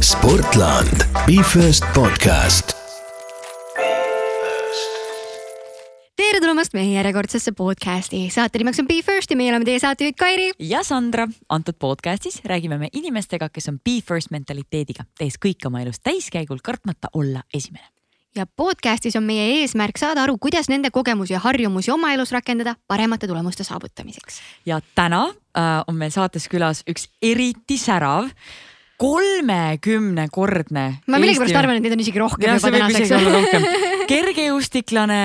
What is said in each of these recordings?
Sportland, Be First podcast. tere tulemast meie järjekordsesse podcasti. saate nimeks on Be First ja meie oleme teie saatejuhid Kairi. ja Sandra. antud podcastis räägime me inimestega, kes on Be First mentaliteediga, tehes kõik oma elus täiskäigul, kartmata olla esimene. ja podcastis on meie eesmärk saada aru, kuidas nende kogemusi ja harjumusi oma elus rakendada paremate tulemuste saavutamiseks. ja täna on meil saates külas üks eriti särav kolmekümnekordne. ma millegipärast arvan, et neid on isegi rohkem jah, juba see võib isegi tänaseks. olla rohkem. kergejõustiklane,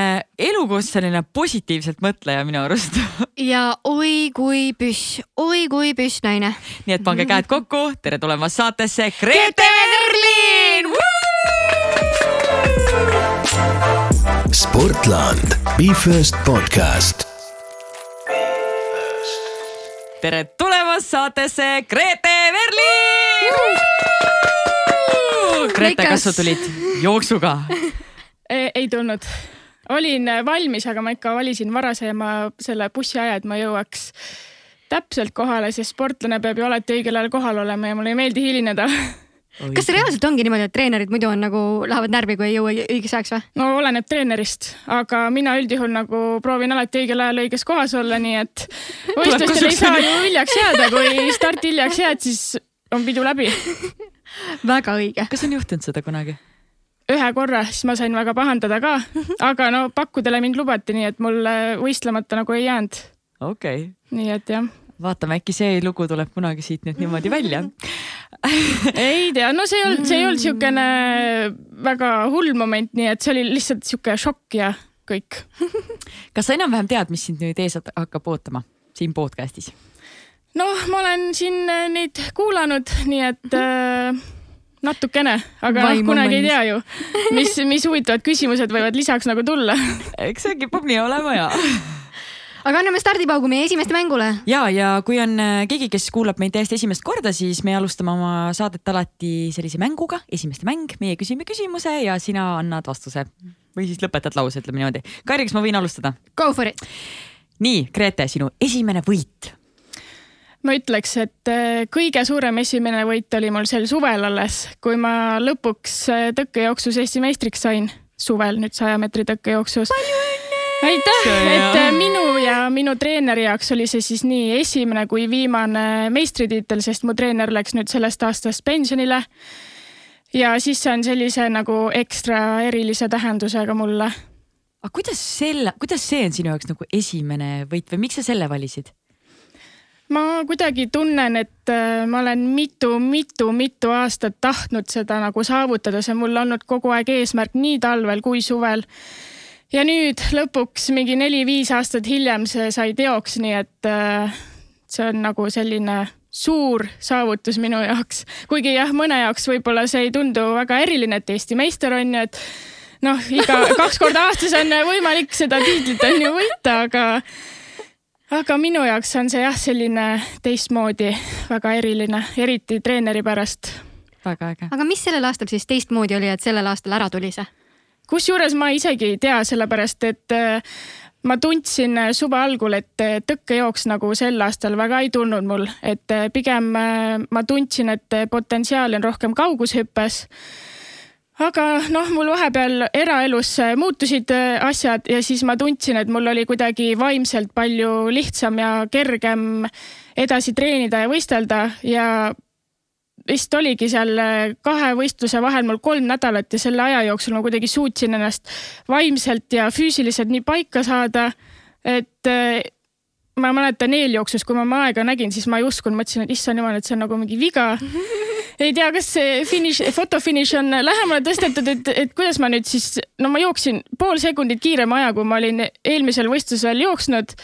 elukutseline positiivselt mõtleja minu arust. ja oi kui püss, oi kui püss naine. nii et pange käed kokku, tere tulemast saatesse, Grete Verlin! Sportland, Be First podcast. Tere tulemast saatesse, Grete Verlin! Grete, kas sa tulid jooksuga? ei ei tulnud. olin äh, valmis, aga ma ikka valisin varasema selle bussiaja, et ma jõuaks täpselt kohale, sest sportlane peab ju alati õigel ajal kohal olema ja mulle ei meeldi hilineda. kas see reaalselt ongi niimoodi, et treenerid muidu on nagu lähevad närvi, kui ei jõua õigeks ajaks või? no oleneb treenerist, aga mina üldjuhul nagu proovin alati õigel ajal õiges kohas olla, nii et võistlustel ei saa ju hiljaks jääda, kui starti hiljaks jääd, siis on pidu läbi. väga õige. kas on juhtunud seda kunagi? ühe korra, siis ma sain väga pahandada ka, aga no pakkudele mind lubati, nii et mul võistlemata nagu ei jäänud. okei okay., nii et jah vaatame, äkki see lugu tuleb kunagi siit nüüd niimoodi välja. Ei tea, no see ei olnud, see ei olnud siukene väga hull moment, nii et see oli lihtsalt sihuke šokk ja kõik. kas sa enam-vähem tead, mis sind nüüd ees hakkab ootama siin podcast'is? noh, ma olen siin äh, neid kuulanud, nii et äh, natukene, aga noh, kunagi ei tea ju, mis, mis huvitavad küsimused võivad lisaks nagu tulla. eks see kipub nii olema ja. Aga anname stardipaugu meie esimeste mängule. ja, ja kui on äh, keegi, kes kuulab meid täiesti esimest korda, siis me alustame oma saadet alati sellise mänguga, esimeste mäng, meie küsime küsimuse ja sina annad vastuse või siis lõpetad lause, ütleme niimoodi. Kairi, kas ma võin alustada? Go for it. nii, Grete, sinu esimene võit. ma ütleks, et äh, kõige suurem esimene võit oli mul sel suvel alles, kui ma lõpuks äh, tõkkejooksus Eesti meistriks sain. suvel nüüd saja meetri tõkkejooksus. Aitäh, et äh, minu ja minu treeneri jaoks oli see siis nii esimene kui viimane meistritiitel, sest mu treener läks nüüd sellest aastast pensionile. ja siis see on sellise nagu ekstra erilise tähendusega mulle aga kuidas selle, kuidas see on sinu jaoks nagu esimene võit või miks sa selle valisid? ma kuidagi tunnen, et äh, ma olen mitu-mitu-mitu aastat tahtnud seda nagu saavutada, see on mul olnud kogu aeg eesmärk nii talvel kui suvel. Ja nüüd lõpuks mingi neli-viis aastat hiljem see sai teoks, nii et äh, see on nagu selline suur saavutus minu jaoks. kuigi jah, mõne jaoks võib-olla see ei tundu väga eriline, et Eesti meister on ju, et noh, iga kaks korda aastas on võimalik seda tiitlit on ju võita, aga aga minu jaoks on see jah, selline teistmoodi väga eriline, eriti treeneri pärast. väga äge. aga mis sellel aastal siis teistmoodi oli, et sellel aastal ära tuli see? Kusjuures ma isegi ei tea, sellepärast et äh, ma tundsin äh, suve algul, et äh, tõkkejooks nagu sel aastal väga ei tulnud mul, et pigem ma tundsin, et potentsiaali on rohkem kaugushüppes. aga noh, mul vahepeal eraelus muutusid asjad ja siis ma tundsin, et mul oli kuidagi vaimselt palju lihtsam ja kergem edasi treenida ja võistelda ja vist oligi seal äh, kahe võistluse vahel mul kolm nädalat ja selle aja jooksul ma kuidagi suutsin ennast vaimselt ja füüsiliselt nii paika saada, et äh, ma mäletan eeljooksus, kui ma oma aega nägin, siis ma ei uskunud, mõtlesin, et issand jumal, et see on nagu mingi viga. ei tea, kas see finiš, fotofiniš on lähemale tõstetud, et, et kuidas ma nüüd siis, no ma jooksin pool sekundit kiirema aja, kui ma olin eelmisel võistlusel jooksnud.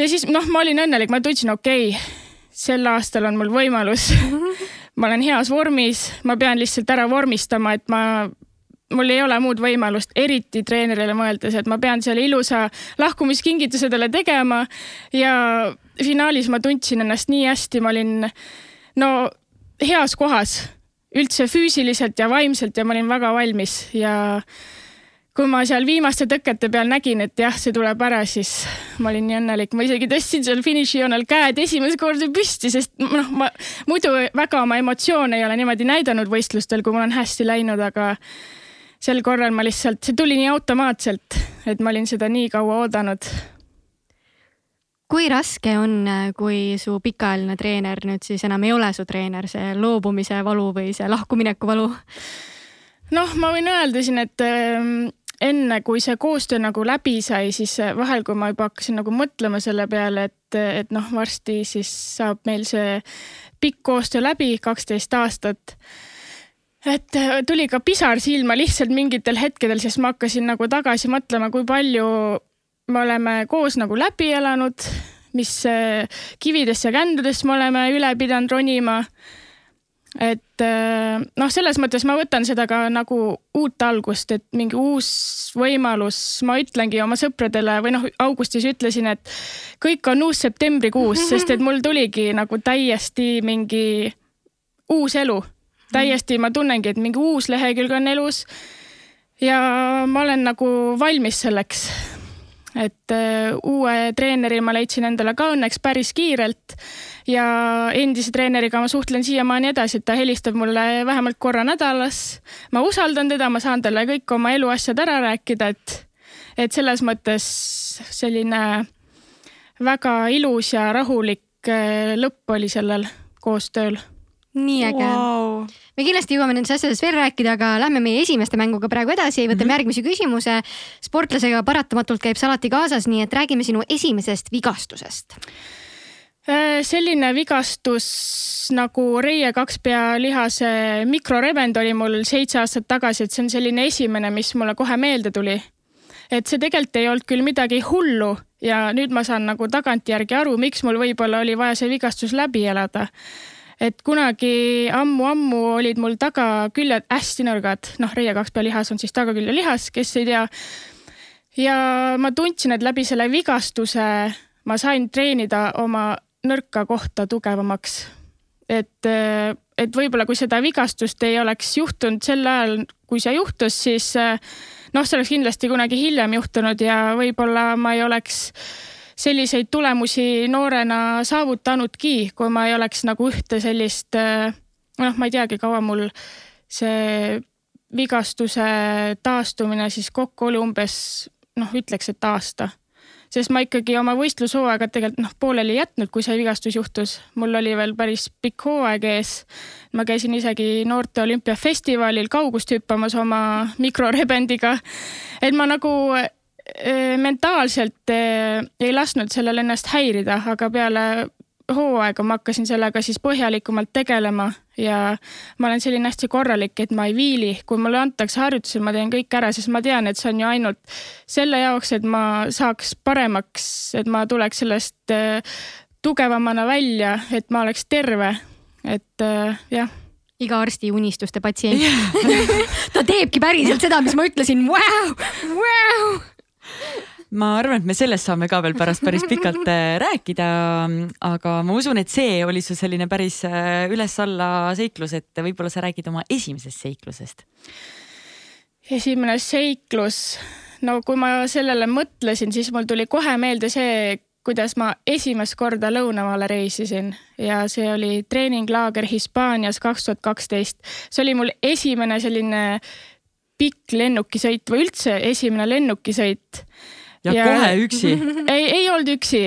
ja siis noh, ma olin õnnelik, ma tundsin, okei okay, sel aastal on mul võimalus. ma olen heas vormis, ma pean lihtsalt ära vormistama, et ma, mul ei ole muud võimalust, eriti treenerile mõeldes, et ma pean selle ilusa lahkumiskingituse talle tegema. ja finaalis ma tundsin ennast nii hästi, ma olin no heas kohas üldse füüsiliselt ja vaimselt ja ma olin väga valmis ja kui ma seal viimaste tõkete peal nägin, et jah, see tuleb ära, siis ma olin nii õnnelik, ma isegi tõstsin seal finišijoonel käed esimest korda püsti, sest noh, ma muidu väga oma emotsioone ei ole niimoodi näidanud võistlustel, kui mul on hästi läinud, aga sel korral ma lihtsalt, see tuli nii automaatselt, et ma olin seda nii kaua oodanud. kui raske on, kui su pikaajaline treener nüüd siis enam ei ole su treener, see loobumise valu või see lahkumineku valu? noh, ma võin öelda siin, et ehm, enne kui see koostöö nagu läbi sai, siis vahel, kui ma juba hakkasin nagu mõtlema selle peale, et, et noh, varsti siis saab meil see pikk koostöö läbi, kaksteist aastat. et tuli ka pisar silma lihtsalt mingitel hetkedel, sest ma hakkasin nagu tagasi mõtlema, kui palju me oleme koos nagu läbi elanud, mis kividest ja kändudest me oleme üle pidanud ronima et äh, noh, selles mõttes ma võtan seda ka nagu uut algust, et mingi uus võimalus, ma ütlengi oma sõpradele või noh, augustis ütlesin, et kõik on uus septembrikuus, sest et mul tuligi nagu täiesti mingi uus elu. täiesti, ma tunnengi, et mingi uus lehekülg on elus. ja ma olen nagu valmis selleks. Et uh, uue treeneri ma leidsin endale ka õnneks päris kiirelt ja endise treeneriga ma suhtlen siiamaani edasi, et ta helistab mulle vähemalt korra nädalas. ma usaldan teda, ma saan talle kõik oma eluasjad ära rääkida, et, et selles mõttes selline väga ilus ja rahulik äh, lõpp oli sellel koostööl. Nii äge. Wow.. Me kindlasti jõuame nendest asjadest veel rääkida, aga lähme meie esimeste mänguga praegu edasi, võtame mm -hmm. järgmise küsimuse. sportlasega paratamatult käib see alati kaasas, nii et räägime sinu esimesest vigastusest Äh, selline vigastus nagu reie kakspea lihase mikrorebend oli mul seitse aastat tagasi, et see on selline esimene, mis mulle kohe meelde tuli. et see tegelikult ei olnud küll midagi hullu ja nüüd ma saan nagu tagantjärgi aru, miks mul võib-olla oli vaja see vigastus läbi elada. Et kunagi ammu-ammu olid mul tagaküljed hästi nõrgad, noh, reie kakspea lihas on siis tagaküljelihas, kes ei tea. ja ma tundsin, et läbi selle vigastuse ma sain treenida oma nõrka kohta tugevamaks. et, et võib-olla kui seda vigastust ei oleks juhtunud sel ajal, kui see juhtus, siis noh, see oleks kindlasti kunagi hiljem juhtunud ja võib-olla ma ei oleks selliseid tulemusi noorena saavutanudki, kui ma ei oleks nagu ühte sellist, noh, ma ei teagi, kaua mul see vigastuse taastumine siis kokku oli umbes noh, ütleks, et aasta sest ma ikkagi oma võistlushooaega tegelikult noh, pooleli ei jätnud, kui see vigastus juhtus. mul oli veel päris pikk hooaeg ees. ma käisin isegi noorte olümpiafestivalil kaugust hüppamas oma mikrorebendiga. et ma nagu mentaalselt e, ei lasknud sellel ennast häirida, aga peale hooaega ma hakkasin sellega siis põhjalikumalt tegelema ja ma olen selline hästi korralik, et ma ei viili, kui mulle antakse harjutusi, ma teen kõik ära, sest ma tean, et see on ju ainult selle jaoks, et ma saaks paremaks, et ma tuleks sellest äh, tugevamana välja, et ma oleks terve, et äh, jah. Iga arsti unistuste patsient. Ta teebki päriselt seda, mis ma ütlesin, vau, vau ma arvan, et me sellest saame ka veel pärast päris pikalt äh, rääkida, aga ma usun, et see oli su selline päris äh, üles-alla seiklus, et võib-olla sa räägid oma esimesest seiklusest. esimene seiklus, no kui ma sellele mõtlesin, siis mul tuli kohe meelde see, kuidas ma esimest korda lõunamaale reisisin ja see oli treeninglaager Hispaanias kaks tuhat kaksteist. see oli mul esimene selline pikk lennukisõit või üldse esimene lennukisõit ja, kohe üksi? ei, ei olnud üksi.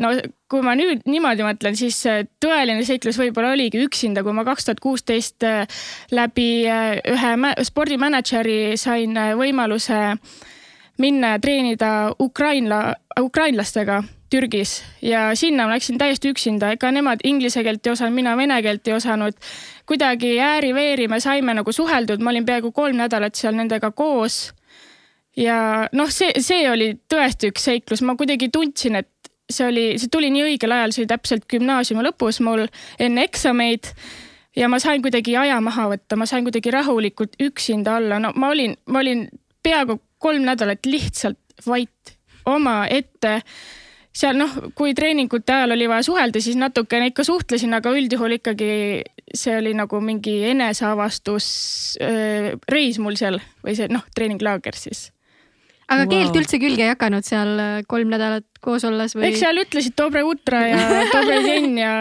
no kui ma nüüd niimoodi mõtlen, siis äh, tõeline seiklus võib-olla oligi üksinda, kui ma kaks tuhat kuusteist äh, läbi äh, ühe spordimänedžeri sain võimaluse minna ja treenida Ukraina, ukrainlastega Türgis ja sinna ma läksin täiesti üksinda, ega nemad inglise keelt ei osanud, mina vene keelt ei osanud. Kuidagi ääri-veeri me saime nagu suheldud, ma olin peaaegu kolm nädalat seal nendega koos. Ja noh, see, see oli tõesti üks seiklus, ma kuidagi tundsin, et see oli, see tuli nii õigel ajal, see oli täpselt gümnaasiumi lõpus mul enne eksameid. ja ma sain kuidagi aja maha võtta, ma sain kuidagi rahulikult üksinda olla, no ma olin, ma olin peaaegu kolm nädalat lihtsalt vait omaette seal noh, kui treeningute ajal oli vaja suhelda, siis natukene ikka suhtlesin, aga üldjuhul ikkagi see oli nagu mingi eneseavastus äh, reis mul seal või see noh, treeninglaager siis aga Wow. keelt üldse külge ei hakanud seal äh, kolm nädalat koos olles või? eks seal ütlesid dobre utra ja dobre den ja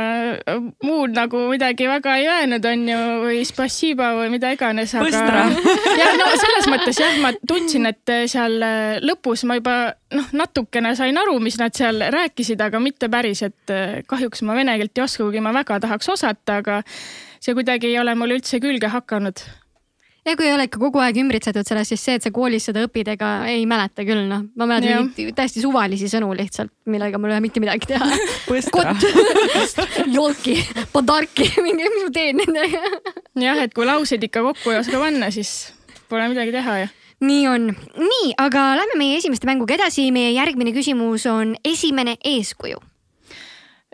muud nagu midagi väga ei öelnud, on ju, või spasiba või mida iganes, aga. ja no selles mõttes jah, ma tundsin, et seal lõpus ma juba noh, natukene sain aru, mis nad seal rääkisid, aga mitte päris, et kahjuks ma vene keelt ei oska, kuigi ma väga tahaks osata, aga see kuidagi ei ole mul üldse külge hakanud ja kui ei ole ikka kogu aeg ümbritsetud sellest, siis see, et sa koolis seda õpid, ega ei mäleta küll noh, ma mäletan mingeid täiesti suvalisi sõnu lihtsalt, millega mul ei ole mitte midagi teha. Kott, jolki, podarki, mingi, mis ma teen nendega. jah, et kui lauseid ikka kokku ei oska panna, siis pole midagi teha ju nii on, nii, aga lähme meie esimeste mänguga edasi. meie järgmine küsimus on esimene eeskuju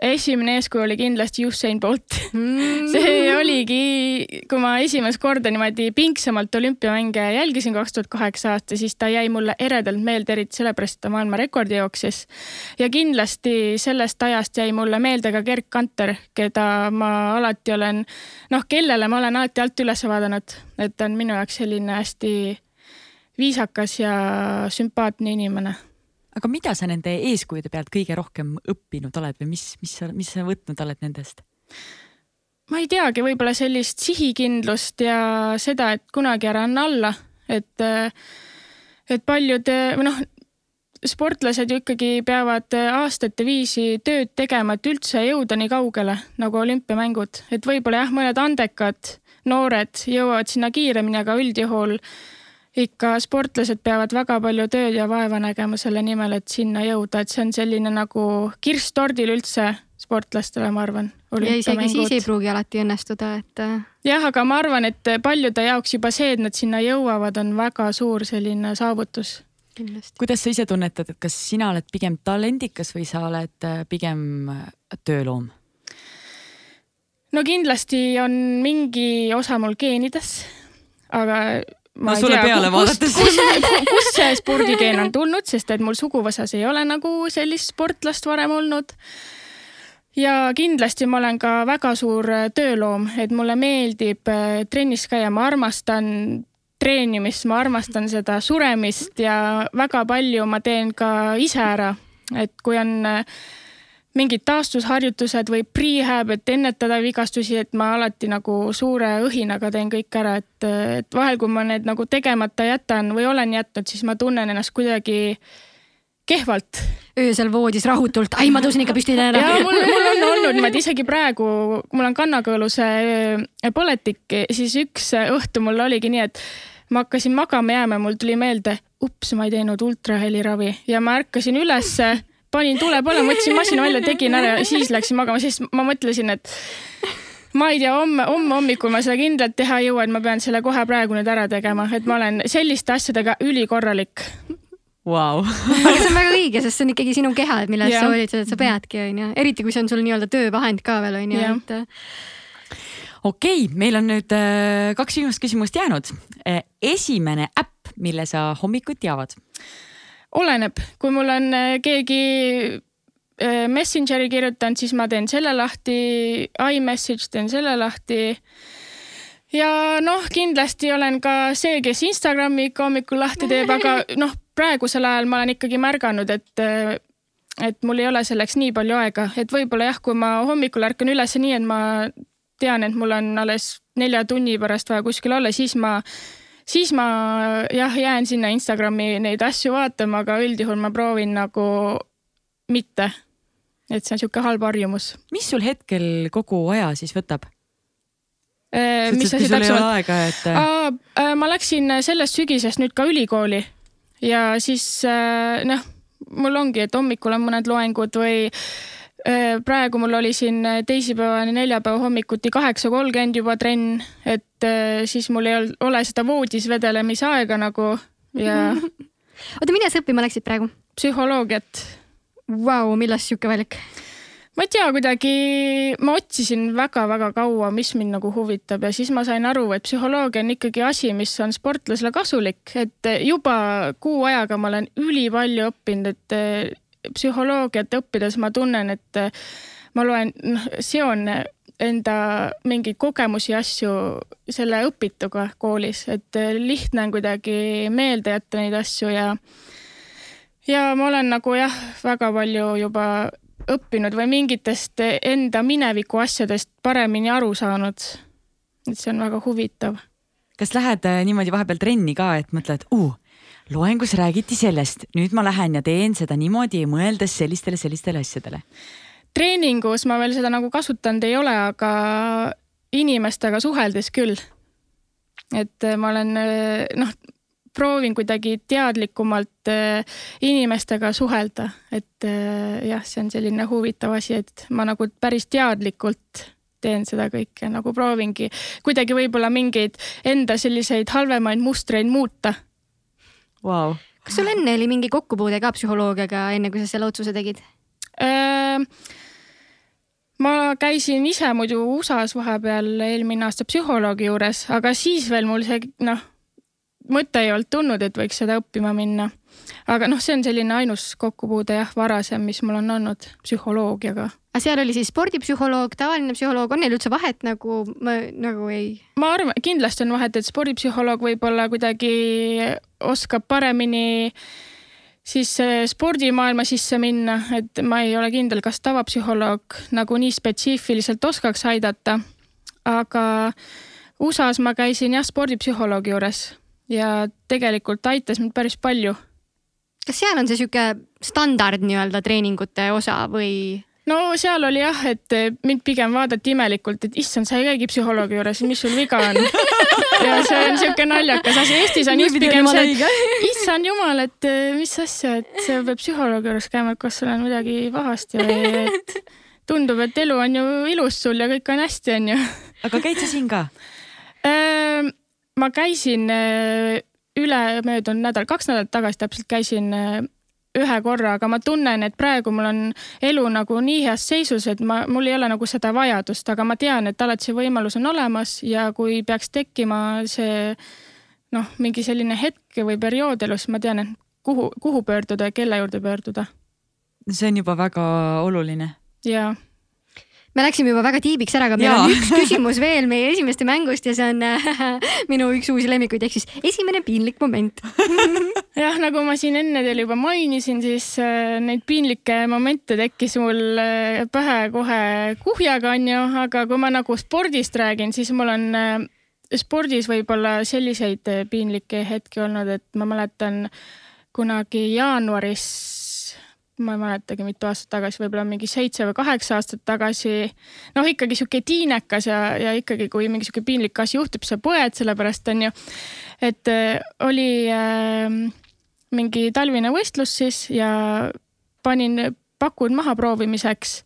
esimene eeskuju oli kindlasti Usain Bolt mm. see oligi, kui ma esimest korda niimoodi pingsamalt olümpiamänge jälgisin kaks tuhat kaheksa aasta, siis ta jäi mulle eredalt meelde, eriti sellepärast, et ta maailmarekordi jooksis. ja kindlasti sellest ajast jäi mulle meelde ka Gerd Kanter, keda ma alati olen, noh, kellele ma olen alati alt üles vaadanud, et ta on minu jaoks selline hästi viisakas ja sümpaatne inimene aga mida sa nende eeskujude pealt kõige rohkem õppinud oled või mis, mis sa, mis sa võtnud oled nendest? ma ei teagi, võib-olla sellist sihikindlust ja seda, et kunagi ära anna alla, et, et paljud või noh, sportlased ju ikkagi peavad aastate viisi tööd tegema, et üldse jõuda nii kaugele nagu olümpiamängud, et võib-olla jah, mõned andekad noored jõuavad sinna kiiremini, aga üldjuhul ikka sportlased peavad väga palju tööd ja vaeva nägema selle nimel, et sinna jõuda, et see on selline nagu kirss tordil üldse sportlastele, ma arvan. ja isegi siis ei pruugi alati õnnestuda, et. äh, jah, aga ma arvan, et paljude jaoks juba see, et nad sinna jõuavad, on väga suur selline saavutus. kindlasti. kuidas sa ise tunnetad, et kas sina oled pigem talendikas või sa oled äh, pigem tööloom? no kindlasti on mingi osa mul geenides, aga ma no ei tea, peale kust, kust, kust see spordigeen on tulnud, sest et mul suguvõsas ei ole nagu sellist sportlast varem olnud. ja kindlasti ma olen ka väga suur äh, tööloom, et mulle meeldib äh, trennis käia, ma armastan treenimist, ma armastan seda suremist ja väga palju ma teen ka ise ära. et kui on äh, mingid taastusharjutused või prehab, et ennetada vigastusi, et ma alati nagu suure õhinaga teen kõik ära, et, et vahel, kui ma need nagu tegemata jätan või olen jätnud, siis ma tunnen ennast kuidagi kehvalt. öösel voodis rahutult, ai ma tõusin ikka püsti täna. ja mul, mul on olnud niimoodi isegi praegu, mul on kannakõõluse äh, põletik, siis üks õhtu mul oligi nii, et ma hakkasin magama jääma mul tuli meelde, ups, ma ei teinud ultraheliravi ja ma ärkasin ülesse panin tule põlema, võtsin masina välja, tegin ära ja siis läksin magama, sest ma mõtlesin, et ma ei tea, homme, homme hommikul ma seda kindlalt teha ei jõua, et ma pean selle kohe praegu nüüd ära tegema, et ma olen selliste asjadega ülikorralik. Wow. aga see on väga õige, sest see on ikkagi sinu keha, et mille eest Jah. sa hoolitsed, et sa peadki, onju, eriti kui see on sul nii-öelda töövahend ka veel onju, et äh, okei okay,, meil on nüüd äh, kaks viimast küsimust jäänud. esimene äpp, mille sa hommikuti avad? Oleneb, kui mul on äh, keegi äh, Messengeri kirjutanud, siis ma teen selle lahti, iMessage teen selle lahti. ja noh, kindlasti olen ka see, kes Instagrami ikka hommikul lahti teeb, aga noh, praegusel ajal ma olen ikkagi märganud, et äh, et mul ei ole selleks nii palju aega, et võib-olla jah, kui ma hommikul ärkan üles nii, et ma tean, et mul on alles nelja tunni pärast vaja kuskil olla, siis ma siis ma jah, jään sinna Instagrami neid asju vaatama, aga üldjuhul ma proovin nagu mitte. et see on sihuke halb harjumus. mis sul hetkel kogu aja siis võtab? mis asi täpsemalt? et äh, ma läksin sellest sügisest nüüd ka ülikooli ja siis äh, noh, mul ongi, et hommikul on mõned loengud või äh, praegu mul oli siin teisipäevane neljapäeva hommikuti kaheksa kolmkümmend juba trenn, et äh, siis mul ei ol- ole seda voodis vedelemise aega nagu ja oota, mille sa õppima läksid praegu? psühholoogiat Vau, millest sihuke valik? ma ei tea, kuidagi ma otsisin väga-väga kaua, mis mind nagu huvitab ja siis ma sain aru, et psühholoogia on ikkagi asi, mis on sportlasele kasulik, et juba kuu ajaga ma olen ülipalju õppinud, et psühholoogiat õppides ma tunnen, et äh, ma loen, noh, seon enda mingeid kogemusi asju selle õpituga koolis, et äh, lihtne on kuidagi meelde jätta neid asju ja ja ma olen nagu jah, väga palju juba õppinud või mingitest enda mineviku asjadest paremini aru saanud. et see on väga huvitav. kas lähed äh, niimoodi vahepeal trenni ka, et mõtled uh,, loengus räägiti sellest, nüüd ma lähen ja teen seda niimoodi, mõeldes sellistele, sellistele asjadele? treeningus ma veel seda nagu kasutanud ei ole, aga inimestega suheldes küll. et äh, ma olen äh, noh, proovin kuidagi teadlikumalt äh, inimestega suhelda, et jah, see on selline huvitav asi, et ma nagu päris teadlikult teen seda kõike, nagu proovingi kuidagi võib-olla mingeid enda selliseid halvemaid mustreid muuta wow.. kas sul enne oli mingi kokkupuude ka psühholoogiaga, enne kui sa selle otsuse tegid? ma käisin ise muidu USA-s vahepeal eelmine aasta psühholoogi juures, aga siis veel mul see noh, mõte ei olnud tulnud, et võiks seda õppima minna. aga noh, see on selline ainus kokkupuude jah, varasem, mis mul on olnud psühholoogiaga. aga seal oli siis spordipsühholoog, tavaline psühholoog, on neil üldse vahet nagu, ma nagu ei? ma arvan, kindlasti on vahet, et spordipsühholoog võib-olla kuidagi oskab paremini siis spordimaailma sisse minna, et ma ei ole kindel, kas tavapsühholoog nagu nii spetsiifiliselt oskaks aidata. aga USA-s ma käisin jah spordipsühholoogi juures ja tegelikult aitas mind päris palju. kas seal on see sihuke standard nii-öelda treeningute osa või? no seal oli jah, et mind pigem vaadati imelikult, et issand, sa ei käigi psühholoogi juures, mis sul viga on ja see on sihuke naljakas asi, Eestis on just pigem see, et issand jumal, et mis asja, et sa pead psühholoogi juures käima, et kas sul on midagi pahasti või et tundub, et elu on ju ilus sul ja kõik on hästi, onju. aga käid sa siin ka? Ma käisin äh, ülemöödunud nädal, kaks nädalat tagasi täpselt käisin äh, ühe korra, aga ma tunnen, et praegu mul on elu nagu nii heas seisus, et ma, mul ei ole nagu seda vajadust, aga ma tean, et alati see võimalus on olemas ja kui peaks tekkima see noh, mingi selline hetk või periood elus, ma tean, et kuhu, kuhu pöörduda ja kelle juurde pöörduda. see on juba väga oluline. jaa me läksime juba väga tiibiks ära, aga meil ja. on üks küsimus veel meie esimeste mängust ja see on minu üks uusi lemmikuid ehk siis esimene piinlik moment jah, nagu ma siin enne teile juba mainisin, siis äh, neid piinlikke momente tekkis mul äh, pähe kohe kuhjaga onju, aga kui ma nagu spordist räägin, siis mul on äh, spordis võib-olla selliseid piinlikke hetki olnud, et ma mäletan kunagi jaanuaris ma ei mäletagi, mitu aastat tagasi, võib-olla mingi seitse või kaheksa aastat tagasi. noh, ikkagi sihuke tiinekas ja, ja ikkagi, kui mingi sihuke piinlik asi juhtub, sa põed, sellepärast on ju, et äh, oli äh, mingi talvine võistlus siis ja panin pakud maha proovimiseks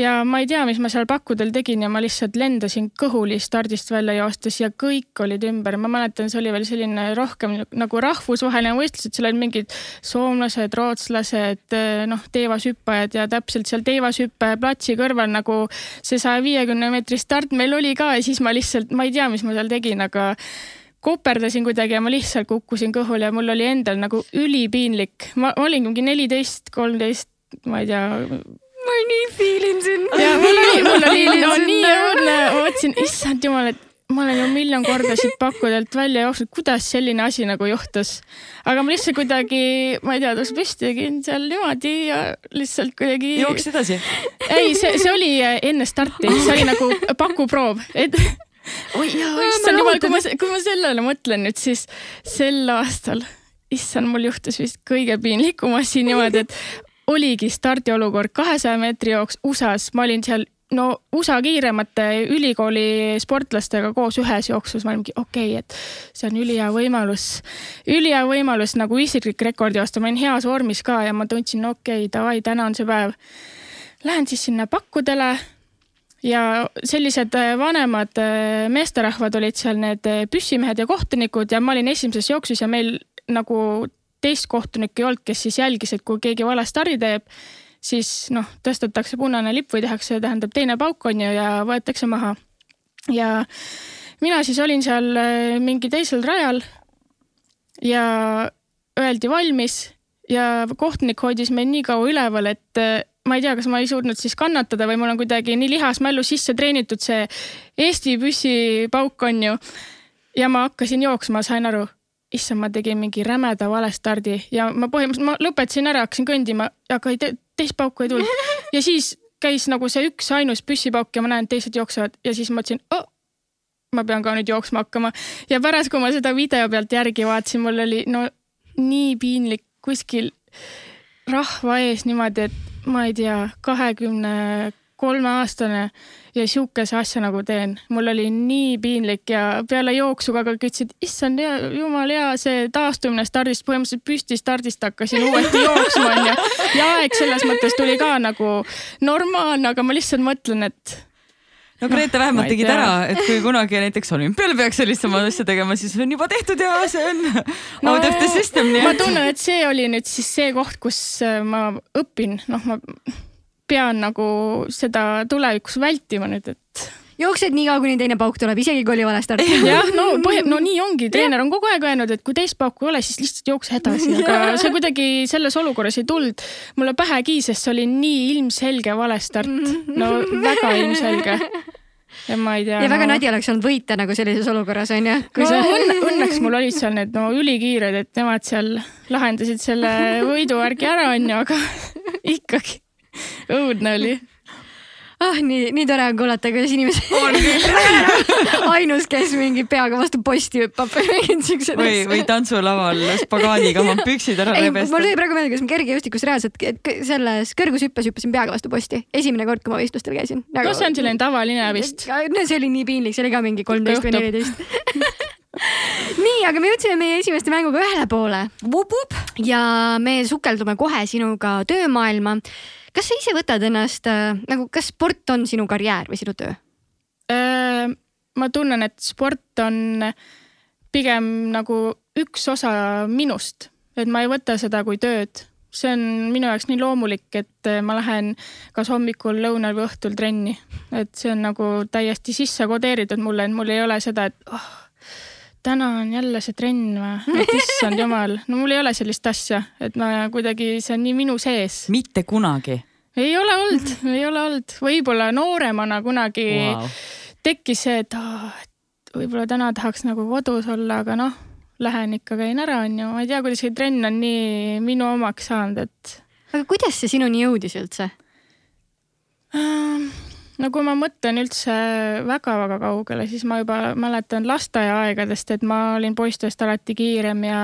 ja ma ei tea, mis ma seal pakkudel tegin ja ma lihtsalt lendasin kõhuli stardist välja joostes ja kõik olid ümber. ma mäletan, see oli veel selline rohkem nagu rahvusvaheline võistlus, et seal olid mingid soomlased, rootslased, noh, teevashüppajad ja täpselt seal teevashüppe platsi kõrval nagu see saja viiekümne meetri start meil oli ka ja siis ma lihtsalt, ma ei tea, mis ma seal tegin, aga koperdasin kuidagi ja ma lihtsalt kukkusin kõhuli ja mul oli endal nagu ülipiinlik. ma olin mingi neliteist, kolmteist, ma ei tea ma nii feel in sind. ja mul oli, mul oli no, nii õudne, ma mõtlesin, issand jumal, et ma olen ju miljon korda siit pakkudelt välja jooksnud, kuidas selline asi nagu juhtus. aga ma lihtsalt kuidagi, ma ei tea, tõusin püsti, tegin seal niimoodi ja lihtsalt kuidagi. jooksid edasi? ei, see, see oli enne starti, see oli nagu pakuproov, et oi jaa, issand jumal, kui ma, kui ma sellele mõtlen nüüd, siis sel aastal issand, mul juhtus vist kõige piinlikum asi niimoodi, et oligi stardiolukord kahesaja meetri jooks USA-s, ma olin seal no USA kiiremate ülikooli sportlastega koos ühes jooksus, ma olin mingi okei okay,, et see on ülihea võimalus, ülihea võimalus nagu isiklik rekord joosta, ma olin heas vormis ka ja ma tundsin, okei okay,, davai, täna on see päev. Lähen siis sinna pakkudele. Ja sellised äh, vanemad äh, meesterahvad olid seal need äh, püssimehed ja kohtunikud ja ma olin esimeses jooksus ja meil nagu teist kohtunikku ei olnud, kes siis jälgis, et kui keegi vale stardi teeb, siis noh, tõstetakse punane lipp või tehakse, tähendab teine pauk on ju ja võetakse maha. ja mina siis olin seal äh, mingi teisel rajal ja öeldi valmis ja kohtunik hoidis meid nii kaua üleval, et äh, ma ei tea, kas ma ei suutnud siis kannatada või mul on kuidagi nii lihasmällu sisse treenitud see Eesti püssipauk on ju. ja ma hakkasin jooksma, sain aru, issand, ma tegin mingi rämeda valestardi ja ma põhimõtteliselt, ma lõpetasin ära, hakkasin kõndima, aga ei te, teist pauku ei tulnud. ja siis käis nagu see üks ainus püssipauk ja ma näen, teised jooksevad ja siis mõtlesin oh,, ma pean ka nüüd jooksma hakkama. ja pärast, kui ma seda video pealt järgi vaatasin, mul oli no nii piinlik kuskil rahva ees niimoodi, et ma ei tea, kahekümne kolme aastane ja sihukese asja nagu teen. mul oli nii piinlik ja peale jooksu ka kõik ütlesid, issand hea, jumal hea, see taastumine stardist, põhimõtteliselt püsti stardist hakkasin uuesti jooksma onju. ja aeg selles mõttes tuli ka nagu normaalne, aga ma lihtsalt mõtlen, et no Grete Noh, vähemalt ma ei tegid ära, et kui kunagi näiteks olümpial peaks sellist sama asja tegema, siis on juba tehtud ja see on no, out of the system, ma tunnen, et see oli nüüd siis see koht, kus äh, ma õpin, noh, ma pean nagu seda tulevikus vältima nüüd, et jooksed nii kaua, kuni teine pauk tuleb, isegi kui oli vale start. jah, no põhi-, no nii ongi, treener on kogu aeg öelnud, et kui teist pauku ei ole, siis lihtsalt jookse edasi, aga see kuidagi selles olukorras ei tulnud mulle pähe ki, sest see oli nii ilmselge vale start, no väga ilmselge. ja ma ei tea. ja väga no... nadi oleks olnud võita nagu sellises olukorras onju. no õnne, õnneks mul olid seal need no ülikiired, et nemad seal lahendasid selle võiduvärgi ära, onju, aga ikkagi õudne oli. ah nii, nii tore on kuulata, kuidas inimesed. ainus, kes mingi peaga vastu posti hüppab või mingid siuksed või, või tantsulaval spagaadiga oma püksid ära ei, mul tuli. praegu meelde, kuidas ma kergejõustikus reaalselt selles kõrgushüppes hüppasin peaga vastu posti. esimene kord, kui ma võistlustel käisin. no see on selline tavaline vist. see oli nii piinlik, see oli ka mingi kolmteist või neliteist. nii, aga me jõudsime meie esimeste mänguga ühele poole ja me sukeldume kohe sinuga töömaailma. Kas sa ise võtad ennast äh, nagu, kas sport on sinu karjäär või sinu töö? Äh, ma tunnen, et sport on pigem nagu üks osa minust, et ma ei võta seda kui tööd. see on minu jaoks nii loomulik, et ma lähen kas hommikul, lõunal või õhtul trenni, et see on nagu täiesti sisse kodeeritud mulle, et mul ei ole seda, et oh, täna on jälle see trenn või, issand jumal, no mul ei ole sellist asja, et ma kuidagi, see on nii minu sees. mitte kunagi ei ole olnud, ei ole olnud, võib-olla nooremana kunagi wow.. tekkis see, et võib-olla täna tahaks nagu kodus olla, aga noh, lähen ikka käin ära, onju. ma ei tea, kuidas see trenn on nii minu omaks saanud, et aga kuidas see sinuni jõudis üldse? äh, no kui ma mõtlen üldse väga-väga kaugele, siis ma juba mäletan lasteaiaaegadest, et ma olin poistest alati kiirem ja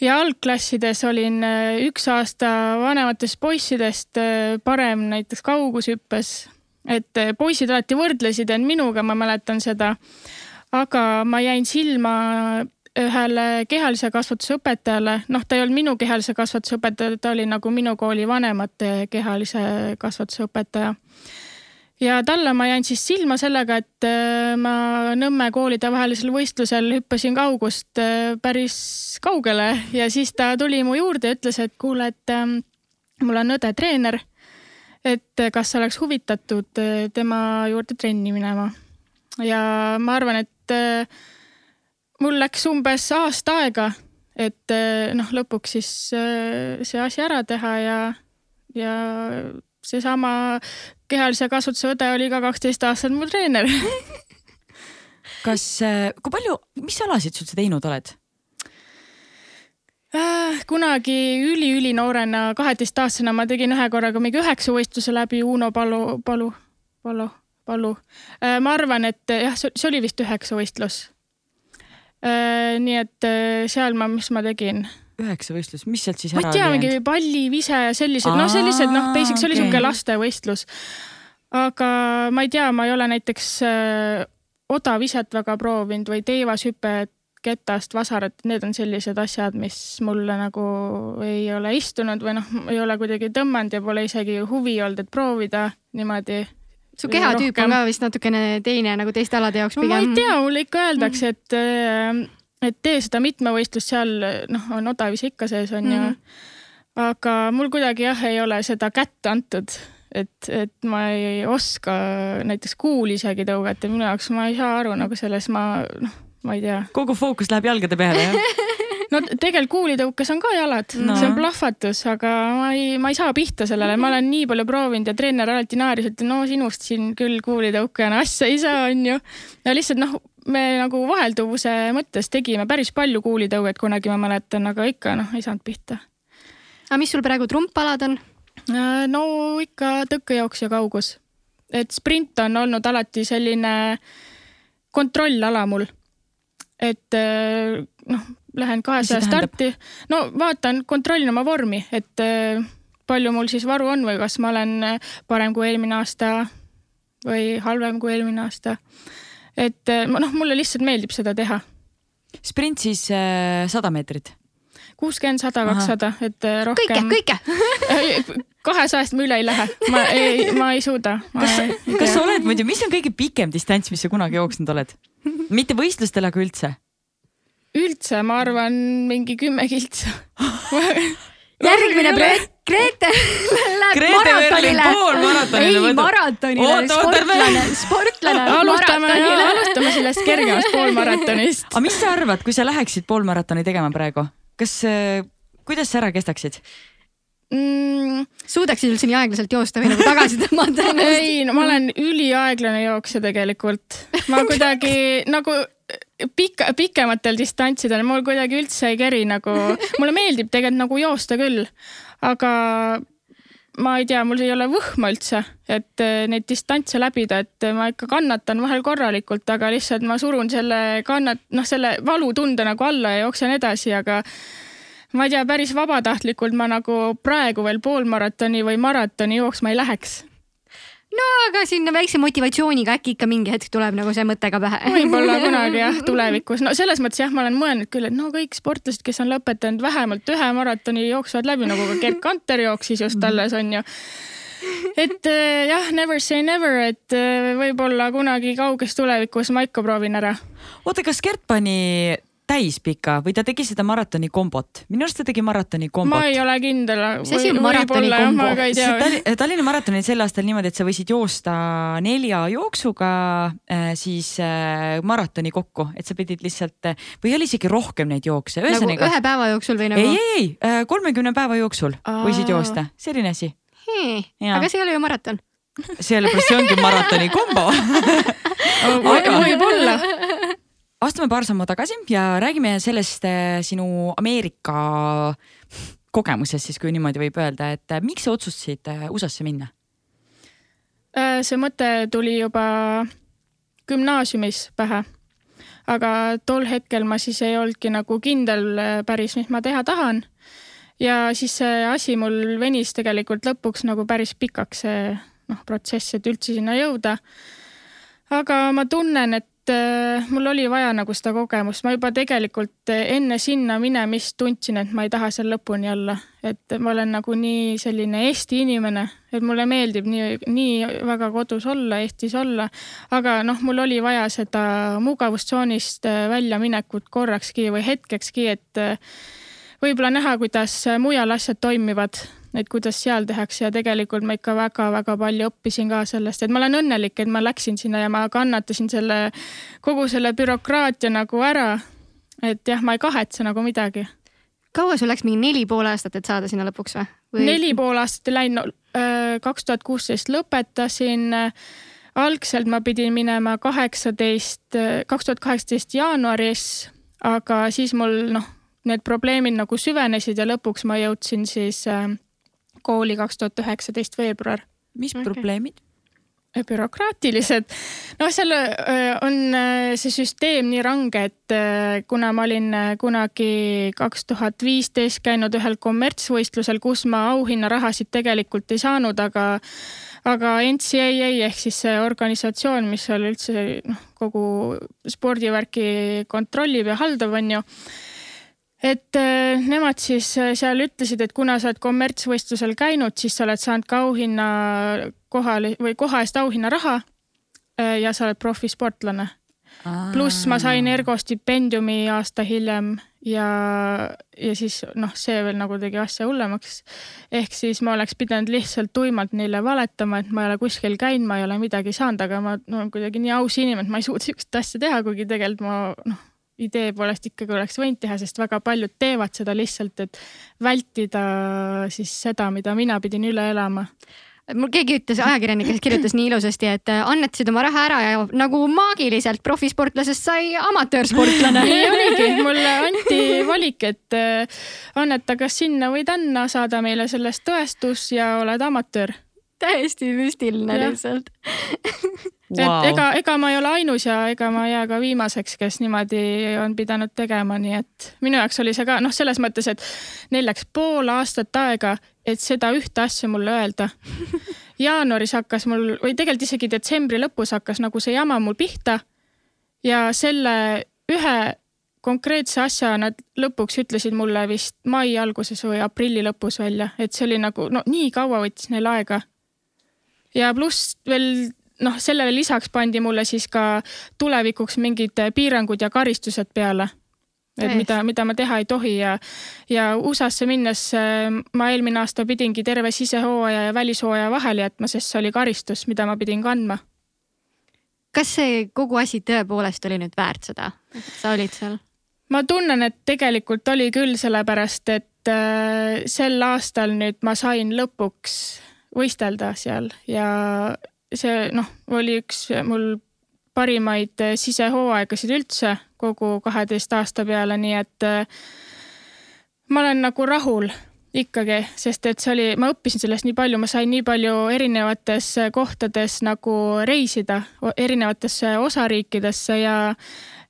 ja algklassides olin äh, üks aasta vanematest poissidest äh, parem näiteks kaugushüppes. et äh, poisid alati võrdlesid end minuga, ma mäletan seda. aga ma jäin silma ühele kehalise kasvatuse õpetajale, noh, ta ei olnud minu kehalise kasvatuse õpetaja, ta oli nagu minu kooli vanemate kehalise kasvatuse õpetaja ja talle ma jäin siis silma sellega, et äh, ma Nõmme koolide vahelisel võistlusel hüppasin kaugust äh, päris kaugele ja siis ta tuli mu juurde ja ütles, et kuule, et ähm, mul on õde treener. et kas oleks huvitatud äh, tema juurde trenni minema. ja ma arvan, et äh, mul läks umbes aasta aega, et äh, noh, lõpuks siis äh, see asi ära teha ja, ja seesama kehalise kasvatuse õde oli ka kaksteist aastat mu treener. kas, kui palju, mis alasid sa üldse teinud oled? Äh, kunagi üli-ülinoorena, kaheteistaastasena ma tegin ühe korraga mingi üheksa võistluse läbi Uno Palu, Palu, Palu, Palu. ma arvan, et jah, see oli vist üheksa võistlus. nii et äh, seal ma, mis ma tegin, üheksa võistlust, mis sealt siis ma ära ei tea, oli mingi pallivise ja sellised, noh, sellised noh, basic, see oli okei. sihuke lastevõistlus. aga ma ei tea, ma ei ole näiteks äh, odaviset väga proovinud või teivashüpet, ketast, vasarat, need on sellised asjad, mis mulle nagu ei ole istunud või noh, ei ole kuidagi tõmmanud ja pole isegi huvi olnud, et proovida niimoodi. su kehatüüp on ka vist natukene teine nagu teiste alade jaoks no ma ei pigem. tea, mulle ikka öeldakse, et, et tee seda mitmevõistlust seal, noh, on odavis ikka sees, on ju. Mhm. aga mul kuidagi jah, ei ole seda kätte antud, et, et ma ei oska näiteks kuuli isegi tõugata, minu jaoks ma ei saa aru nagu selles, ma noh, ma ei tea. kogu fookus läheb jalgade peale, jah? no tegelikult kuulitõukes on ka jalad No. no., see on plahvatus, aga ma ei, ma ei saa pihta sellele, ma olen nii palju proovinud ja treener alati naeris, et no sinust siin küll kuulitõukajana asja ei saa, onju. ja lihtsalt noh, me nagu vahelduvuse mõttes tegime päris palju kuulitõuget kunagi, ma mäletan, aga ikka noh, ei saanud pihta. aga mis sul praegu trumpalad on? Äh, no ikka tõkkejooks ja kaugus. et sprint on olnud alati selline kontrollala mul. et äh, noh, lähen kahesaja starti, no vaatan, kontrollin oma vormi, et äh, palju mul siis varu on või kas ma olen äh, parem kui eelmine aasta või halvem kui eelmine aasta. et äh, noh, mulle lihtsalt meeldib seda teha. sprint siis sada meetrit. kuuskümmend, sada, kakssada, et äh, kõike, rohkem. kõike. kahesajast ma üle ei lähe, ma ei, ma ei suuda. kas, kas sa oled muidu, mis on kõige pikem distants, mis sa kunagi jooksnud oled? mitte võistlustel, aga üldse? üldse, ma arvan, mingi kümme kiltsa. järgmine projekt, Grete läheb Grete maratonile. ei, maratonile, sportlane, sportlane. alustame, alustame sellest kergemast poolmaratonist. aga mis sa arvad, kui sa läheksid poolmaratoni tegema praegu, kas, kuidas sa ära kestaksid? Mm, suudaksid üldse nii aeglaselt joosta või nagu tagasi tõmmata ennast? ei, no ma olen üliaeglane jooksja tegelikult. ma kuidagi nagu pika, pikematel distantsidel mul kuidagi üldse ei keri nagu, mulle meeldib tegelikult nagu joosta küll, aga ma ei tea, mul ei ole võhma üldse, et eh, neid distantse läbida, et ma ikka kannatan vahel korralikult, aga lihtsalt ma surun selle kannat-, noh, selle valutunde nagu alla ja jooksen edasi, aga ma ei tea, päris vabatahtlikult ma nagu praegu veel poolmaratoni või maratoni jooksma ei läheks. No aga sinna väikse motivatsiooniga äkki ikka mingi hetk tuleb nagu see mõte ka pähe. võib-olla kunagi jah, tulevikus, no selles mõttes jah, ma olen mõelnud küll, et no kõik sportlased, kes on lõpetanud vähemalt ühe maratoni, jooksevad läbi nagu ka Gerd Kanter jooksis just alles onju. et eh, jah, never say never, et eh, võib-olla kunagi kauges tulevikus ma ikka proovin ära. oota, kas Gert pani täispika või ta tegi seda maratoni kombot? minu arust ta tegi maratoni kombot ma ei ole kindel. Mis asi on maratoni kombo? Tallinna maratonil sel aastal niimoodi, et sa võisid joosta nelja jooksuga äh, siis äh, maratoni kokku, et sa pidid lihtsalt äh, või oli isegi rohkem neid jookse, nagu ühe päeva jooksul või nagu ei, ei, ei, kolmekümne päeva jooksul Aa. võisid joosta, selline asi. Aga see ei ole ju maraton. sellepärast see ongi maratoni kombo. Võib-olla. Astume paar sammu tagasi ja räägime sellest äh, sinu Ameerika kogemusest siis, kui niimoodi võib öelda, et äh, miks sa otsustasid äh, USA-sse minna? Äh, see mõte tuli juba gümnaasiumis pähe. aga tol hetkel ma siis ei olnudki nagu kindel päris, mis ma teha tahan. ja siis see asi mul venis tegelikult lõpuks nagu päris pikaks, see noh, protsess, et üldse sinna jõuda. aga ma tunnen, et äh, mul oli vaja nagu seda kogemust, ma juba tegelikult äh, enne sinna minemist tundsin, et ma ei taha seal lõpuni olla, et ma olen nagu nii selline Eesti inimene, et mulle meeldib nii, nii väga kodus olla, Eestis olla, aga noh, mul oli vaja seda mugavustsoonist äh, väljaminekut korrakski või hetkekski, et võib-olla näha, kuidas mujal asjad toimivad, et kuidas seal tehakse ja tegelikult ma ikka väga-väga palju õppisin ka sellest, et ma olen õnnelik, et ma läksin sinna ja ma kannatasin selle, kogu selle bürokraatia nagu ära. et jah, ma ei kahetse nagu midagi. kaua sul läks mingi neli pool aastat, et saada sinna lõpuks või, või?? neli pool aastat ei läinud, kaks tuhat kuusteist lõpetasin. algselt ma pidin minema kaheksateist, kaks tuhat kaheksateist jaanuaris, aga siis mul noh, need probleemid nagu süvenesid ja lõpuks ma jõudsin siis äh, kooli kaks tuhat üheksateist veebruar mis okay. probleemid? bürokraatilised. noh, seal öö, on öö, see süsteem nii range, et kuna ma olin kunagi kaks tuhat viisteist käinud ühel kommertsvõistlusel, kus ma auhinnarahasid tegelikult ei saanud, aga aga NCAA ehk siis see organisatsioon, mis seal üldse noh, kogu spordivärki kontrollib ja haldab, on ju et äh, nemad siis äh, seal ütlesid, et kuna sa oled kommertsvõistlusel käinud, siis sa oled saanud ka auhinna kohale või koha eest auhinnaraha äh, ja sa oled profisportlane. pluss ma sain Ergo stipendiumi aasta hiljem ja, ja siis noh, see veel nagu tegi asja hullemaks. ehk siis ma oleks pidanud lihtsalt tuimalt neile valetama, et ma ei ole kuskil käinud, ma ei ole midagi saanud, aga ma no, kuidagi nii aus inimene, et ma ei suuda sihukest asja teha, kuigi tegelikult ma noh, idee poolest ikkagi oleks võinud teha, sest väga paljud teevad seda lihtsalt, et vältida siis seda, mida mina pidin üle elama. Mul keegi ütles, ajakirjanik, kes kirjutas nii ilusasti, et äh, annetasid oma raha ära ja nagu maagiliselt profisportlasest sai amatöörsportlane. Nii oligi, mulle anti valik, et äh, anneta kas sinna või tänna, saada meile sellest tõestus ja oled amatöör. Täiesti müstiline lihtsalt wow.. et ega, ega ma ei ole ainus ja ega ma ei jää ka viimaseks, kes niimoodi on pidanud tegema, nii et minu jaoks oli see ka noh, selles mõttes, et neil läks pool aastat aega, et seda ühte asja mulle öelda. jaanuaris hakkas mul või tegelikult isegi detsembri lõpus hakkas nagu see jama mul pihta. ja selle ühe konkreetse asja nad lõpuks ütlesid mulle vist mai alguses või aprilli lõpus välja, et see oli nagu no nii kaua võttis neil aega ja pluss veel noh, sellele lisaks pandi mulle siis ka tulevikuks mingid piirangud ja karistused peale. et mida, mida ma teha ei tohi ja, ja USA-sse minnes äh, ma eelmine aasta pidingi terve sisehooaja ja välishooaja vahele jätma, sest see oli karistus, mida ma pidin kandma. kas see kogu asi tõepoolest oli nüüd väärt seda, et sa olid seal? ma tunnen, et tegelikult oli küll, sellepärast et äh, sel aastal nüüd ma sain lõpuks võistelda seal ja see noh, oli üks mul parimaid sisehooaegasid üldse kogu kaheteist aasta peale, nii et äh, ma olen nagu rahul ikkagi, sest et see oli, ma õppisin sellest nii palju, ma sain nii palju erinevates kohtades nagu reisida, erinevatesse osariikidesse ja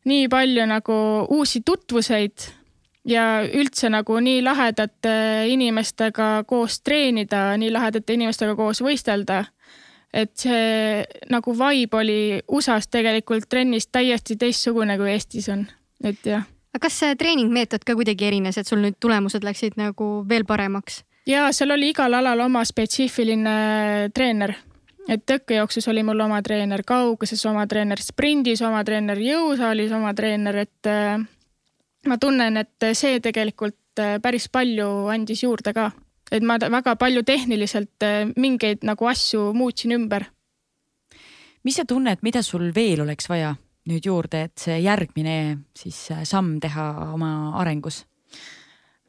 nii palju nagu uusi tutvuseid ja üldse nagu nii lahedate inimestega koos treenida, nii lahedate inimestega koos võistelda. Et see nagu vibe oli USA-s tegelikult trennis täiesti teistsugune kui Eestis on, et jah. aga kas see treeningmeetod ka kuidagi erines, et sul nüüd tulemused läksid nagu veel paremaks? ja seal oli igal alal oma spetsiifiline treener et tõkkejooksus oli mul oma treener, kauguses oma treener, sprindis oma treener, jõusaalis oma treener, et ma tunnen, et see tegelikult äh, päris palju andis juurde ka, et ma väga palju tehniliselt äh, mingeid nagu asju muutsin ümber. mis sa tunned, mida sul veel oleks vaja nüüd juurde, et see järgmine siis äh, samm teha oma arengus?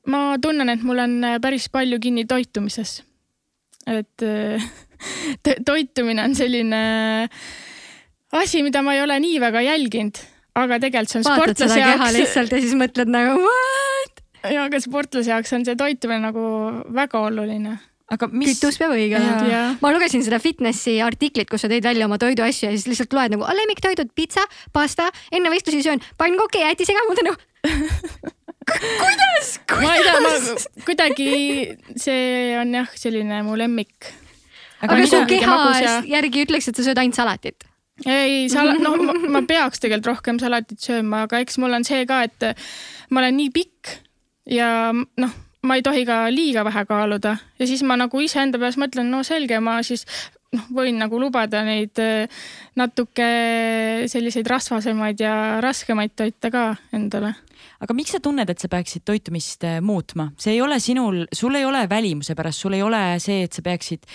ma tunnen, et mul on päris palju kinni toitumises. et toitumine on selline asi, mida ma ei ole nii väga jälginud aga tegelikult see on Vaatad sportlase jaoks. lihtsalt ja siis mõtled nagu what? Ja, aga sportlase jaoks on see toitumine nagu väga oluline aga mis. kütus peab õige olema. ma lugesin seda fitnessi artiklit, kus sa tõid välja oma toiduasju ja siis lihtsalt loed nagu lemmiktoidud, pitsa, pasta, enne võistlusi söön pannkoki, jäätisega, ma mõtlen nagu kuidas, kuidas? ma ma kuidagi see on jah, selline mu lemmik. aga, aga su keha järgi ütleks, et sa sööd ainult salatit ei, sala-, noh, ma peaks tegelikult rohkem salatit sööma, aga eks mul on see ka, et ma olen nii pikk ja noh, ma ei tohi ka liiga vähe kaaluda. Ja siis ma nagu iseenda peas mõtlen, no selge, ma siis noh, võin nagu lubada neid natuke selliseid rasvasemaid ja raskemaid toite ka endale. Aga miks sa tunned, et sa peaksid toitumist äh, muutma, see ei ole sinul, sul ei ole välimuse pärast, sul ei ole see, et sa peaksid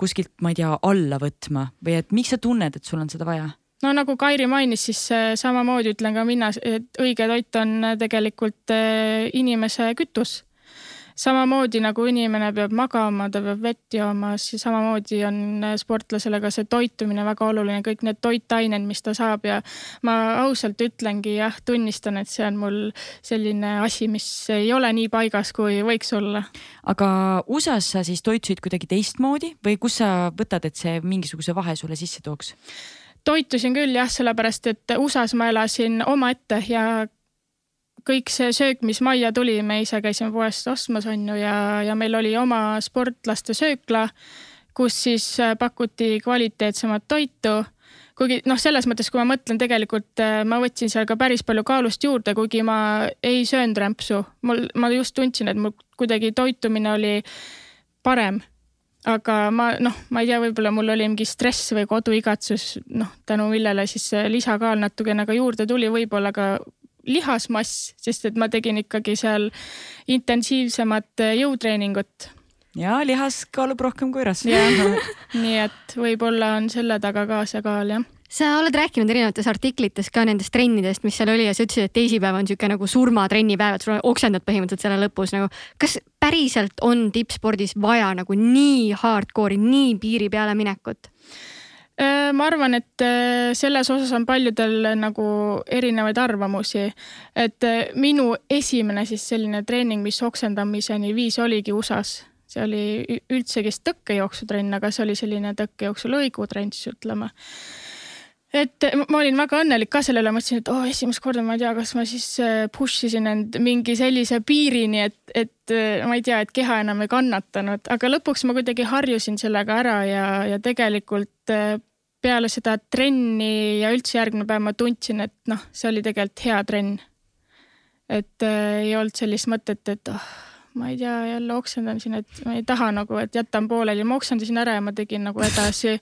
kuskilt, ma ei tea, alla võtma. Või et miks sa tunned, et sul on seda vaja? No nagu Kairi mainis, siis äh, samamoodi ütlen ka mina, et õige toit on äh, tegelikult inimese kütus samamoodi nagu inimene peab magama, ta peab vett jooma, siis samamoodi on äh, sportlasele ka see toitumine väga oluline, kõik need toitained, mis ta saab ja ma ausalt ütlengi jah, tunnistan, et see on mul selline asi, mis ei ole nii paigas, kui võiks olla. aga USA-s sa siis toitusid kuidagi teistmoodi või kus sa võtad, et see mingisuguse vahe sulle sisse tooks? Toitusin küll jah, sellepärast et USA-s ma elasin omaette ja kõik see söök, mis majja tuli, me ise käisime poest ostmas, on ju, ja, ja meil oli oma sportlaste söökla, kus siis äh, pakuti kvaliteetsemat toitu kuigi noh, selles mõttes, kui ma mõtlen, tegelikult äh, ma võtsin seal ka päris palju kaalust juurde, kuigi ma ei söönud rämpsu. mul, ma just tundsin, et mul kuidagi toitumine oli parem. Aga ma noh, ma ei tea, võib-olla mul oli mingi stress või koduigatsus, noh, tänu millele siis lisakaal natukene ka juurde tuli, võib-olla ka lihasmass, sest et ma tegin ikkagi seal intensiivsemat äh, jõutreeningut. ja lihas kaalub rohkem kui rasv. nii et võib-olla on selle taga ka see kaal jah sa oled rääkinud erinevates artiklites ka nendest trennidest, mis seal oli ja sa ütlesid, et teisipäev on sihuke nagu surmatrennipäev, et sul oksendad põhimõtteliselt selle lõpus nagu. kas päriselt on tippspordis vaja nagu nii hardcore'i, nii piiri peale minekut? Ma arvan, et selles osas on paljudel nagu erinevaid arvamusi. et minu esimene siis selline treening, mis oksendamiseni viis, oligi USA-s. see oli üldsegi tõkkejooksutrenn, aga see oli selline tõkkejooksu lõigutrenn siis ütleme et ma olin väga õnnelik ka selle üle, mõtlesin, et oh, esimest korda ma ei tea, kas ma siis äh, push isin end mingi sellise piirini, et, et äh, ma ei tea, et keha enam ei kannatanud, aga lõpuks ma kuidagi harjusin sellega ära ja, ja tegelikult äh, peale seda trenni ja üldse järgmine päev ma tundsin, et noh, see oli tegelikult hea trenn. et äh, ei olnud sellist mõtet, et oh, ma ei tea, jälle oksendan siin, et ma ei taha nagu, et jätan pooleli, ma oksendasin ära ja ma tegin nagu edasi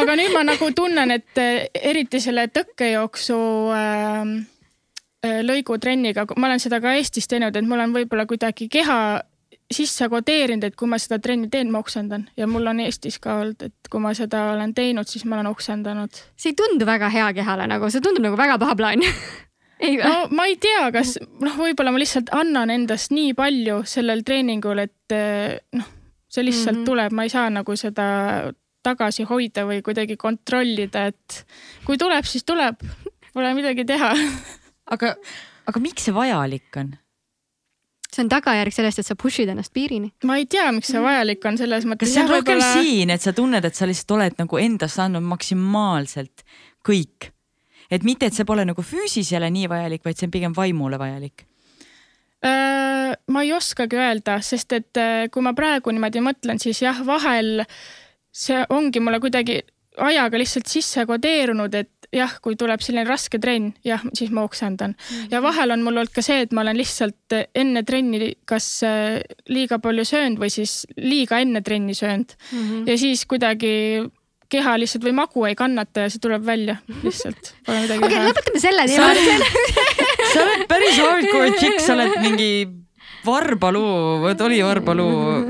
aga nüüd ma nagu tunnen, et eh, eriti selle tõkkejooksu äh, lõigutrenniga, ma olen seda ka Eestis teinud, et mul on võib-olla kuidagi keha sisse kodeerinud, et kui ma seda trenni teen, ma oksendan ja mul on Eestis ka olnud, et kui ma seda olen teinud, siis ma olen oksendanud. see ei tundu väga hea kehale nagu, see tundub nagu väga paha plaan no ma ei tea, kas noh, võib-olla ma lihtsalt annan endast nii palju sellel treeningul, et eh, noh, see lihtsalt mm -hmm. tuleb, ma ei saa nagu seda tagasi hoida või kuidagi kontrollida, et kui tuleb, siis tuleb, pole midagi teha. aga, aga miks see vajalik on? see on tagajärg sellest, et sa push'id ennast piirini. ma ei tea, miks see vajalik on selles mõttes. kas see on rohkem võibolla... siin, et sa tunned, et sa lihtsalt oled nagu endast andnud maksimaalselt kõik? et mitte, et see pole nagu füüsisele nii vajalik, vaid see on pigem vaimule vajalik äh,? ma ei oskagi öelda, sest et äh, kui ma praegu niimoodi mõtlen, siis jah, vahel äh, see ongi mulle kuidagi ajaga lihtsalt sisse kodeerunud, et jah, kui tuleb selline raske trenn, jah, siis ma oksendan mm. -hmm. ja vahel on mul olnud ka see, et ma olen lihtsalt enne trenni kas äh, liiga palju söönud või siis liiga enne trenni söönud mm. -hmm. ja siis kuidagi keha lihtsalt või magu ei kannata ja see tuleb välja lihtsalt. okei lõpetame selle teema. sa oled päris hardcore chick, sa oled mingi Varbaluu, vot oli Varbaluu.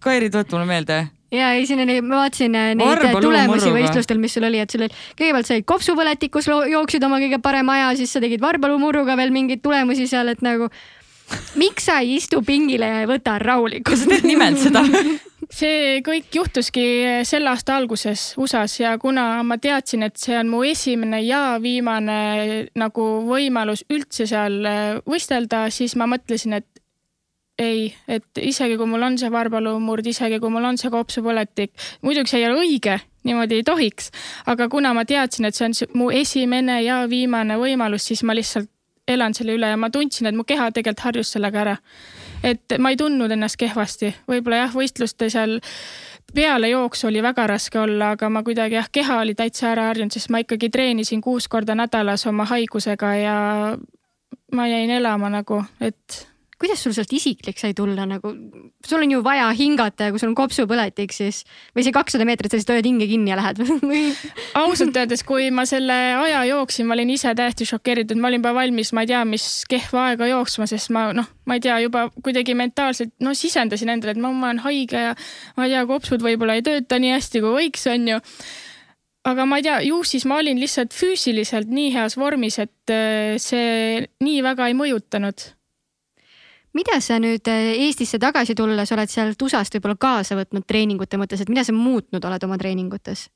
Kairi, tuleta mulle meelde ja ei, siin oli, ma vaatasin äh, neid Varba tulemusi võistlustel, mis sul oli, et sul oli, kõigepealt said kopsupõletikus, jooksid oma kõige parema aja, siis sa tegid varbalumurruga veel mingeid tulemusi seal, et nagu miks sa ei istu pingile ja ei võta rahulikult? sa teed nimelt seda see kõik juhtuski selle aasta alguses USA-s ja kuna ma teadsin, et see on mu esimene ja viimane nagu võimalus üldse seal äh, võistelda, siis ma mõtlesin, et ei, et isegi kui mul on see varbalumurd, isegi kui mul on see kopsupõletik, muidugi see ei ole õige, niimoodi ei tohiks, aga kuna ma teadsin, et see on mu esimene ja viimane võimalus, siis ma lihtsalt elan selle üle ja ma tundsin, et mu keha tegelikult harjus sellega ära. et ma ei tundnud ennast kehvasti, võib-olla jah, võistluste seal pealejooksu oli väga raske olla, aga ma kuidagi jah, keha oli täitsa ära harjunud, sest ma ikkagi treenisin kuus korda nädalas oma haigusega ja ma jäin elama nagu, et kuidas sul sealt isiklik sai tulla nagu, sul on ju vaja hingata ja kui sul on kopsupõletik, siis või see kakssada meetrit, sa lihtsalt hoiad hinge kinni ja lähed ausalt öeldes, kui ma selle aja jooksin, ma olin ise täiesti šokeeritud, ma olin juba valmis, ma ei tea, mis kehva aega jooksma, sest ma noh, ma ei tea, juba kuidagi mentaalselt no sisendasin endale, et ma, ma olen haige ja ma ei tea, kopsud võib-olla ei tööta nii hästi, kui võiks, on ju. Aga ma ei tea, ju siis ma olin lihtsalt füüsiliselt nii heas vormis, et äh, see nii väga ei mõjutanud mida sa nüüd äh, Eestisse tagasi tulles oled sealt USA-st võib-olla kaasa võtnud treeningute mõttes, et mida sa muutnud oled oma treeningutes?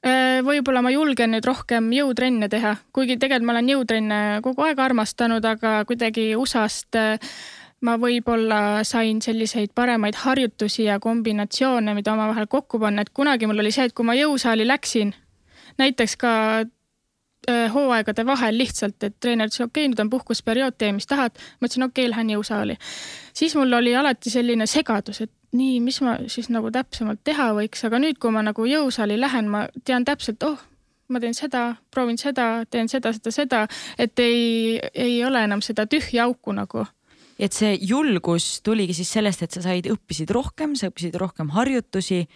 Äh, võib-olla ma julgen nüüd rohkem jõutrenne teha, kuigi tegelikult ma olen jõutrenne kogu aeg armastanud, aga kuidagi USA-st äh, ma võib-olla sain selliseid paremaid harjutusi ja kombinatsioone, mida omavahel kokku panna, et kunagi mul oli see, et kui ma jõusaali läksin, näiteks ka hooaegade vahel lihtsalt, et treener ütles, okei okay,, nüüd on puhkusperiood, tee mis tahad. ma ütlesin, okei okay,, lähen jõusaali. siis mul oli alati selline segadus, et nii, mis ma siis nagu täpsemalt teha võiks, aga nüüd, kui ma nagu jõusaali lähen, ma tean täpselt, oh, ma teen seda, proovin seda, teen seda, seda, seda, et ei, ei ole enam seda tühja auku nagu et see julgus tuligi siis sellest, et sa said, õppisid rohkem, sa õppisid rohkem harjutusi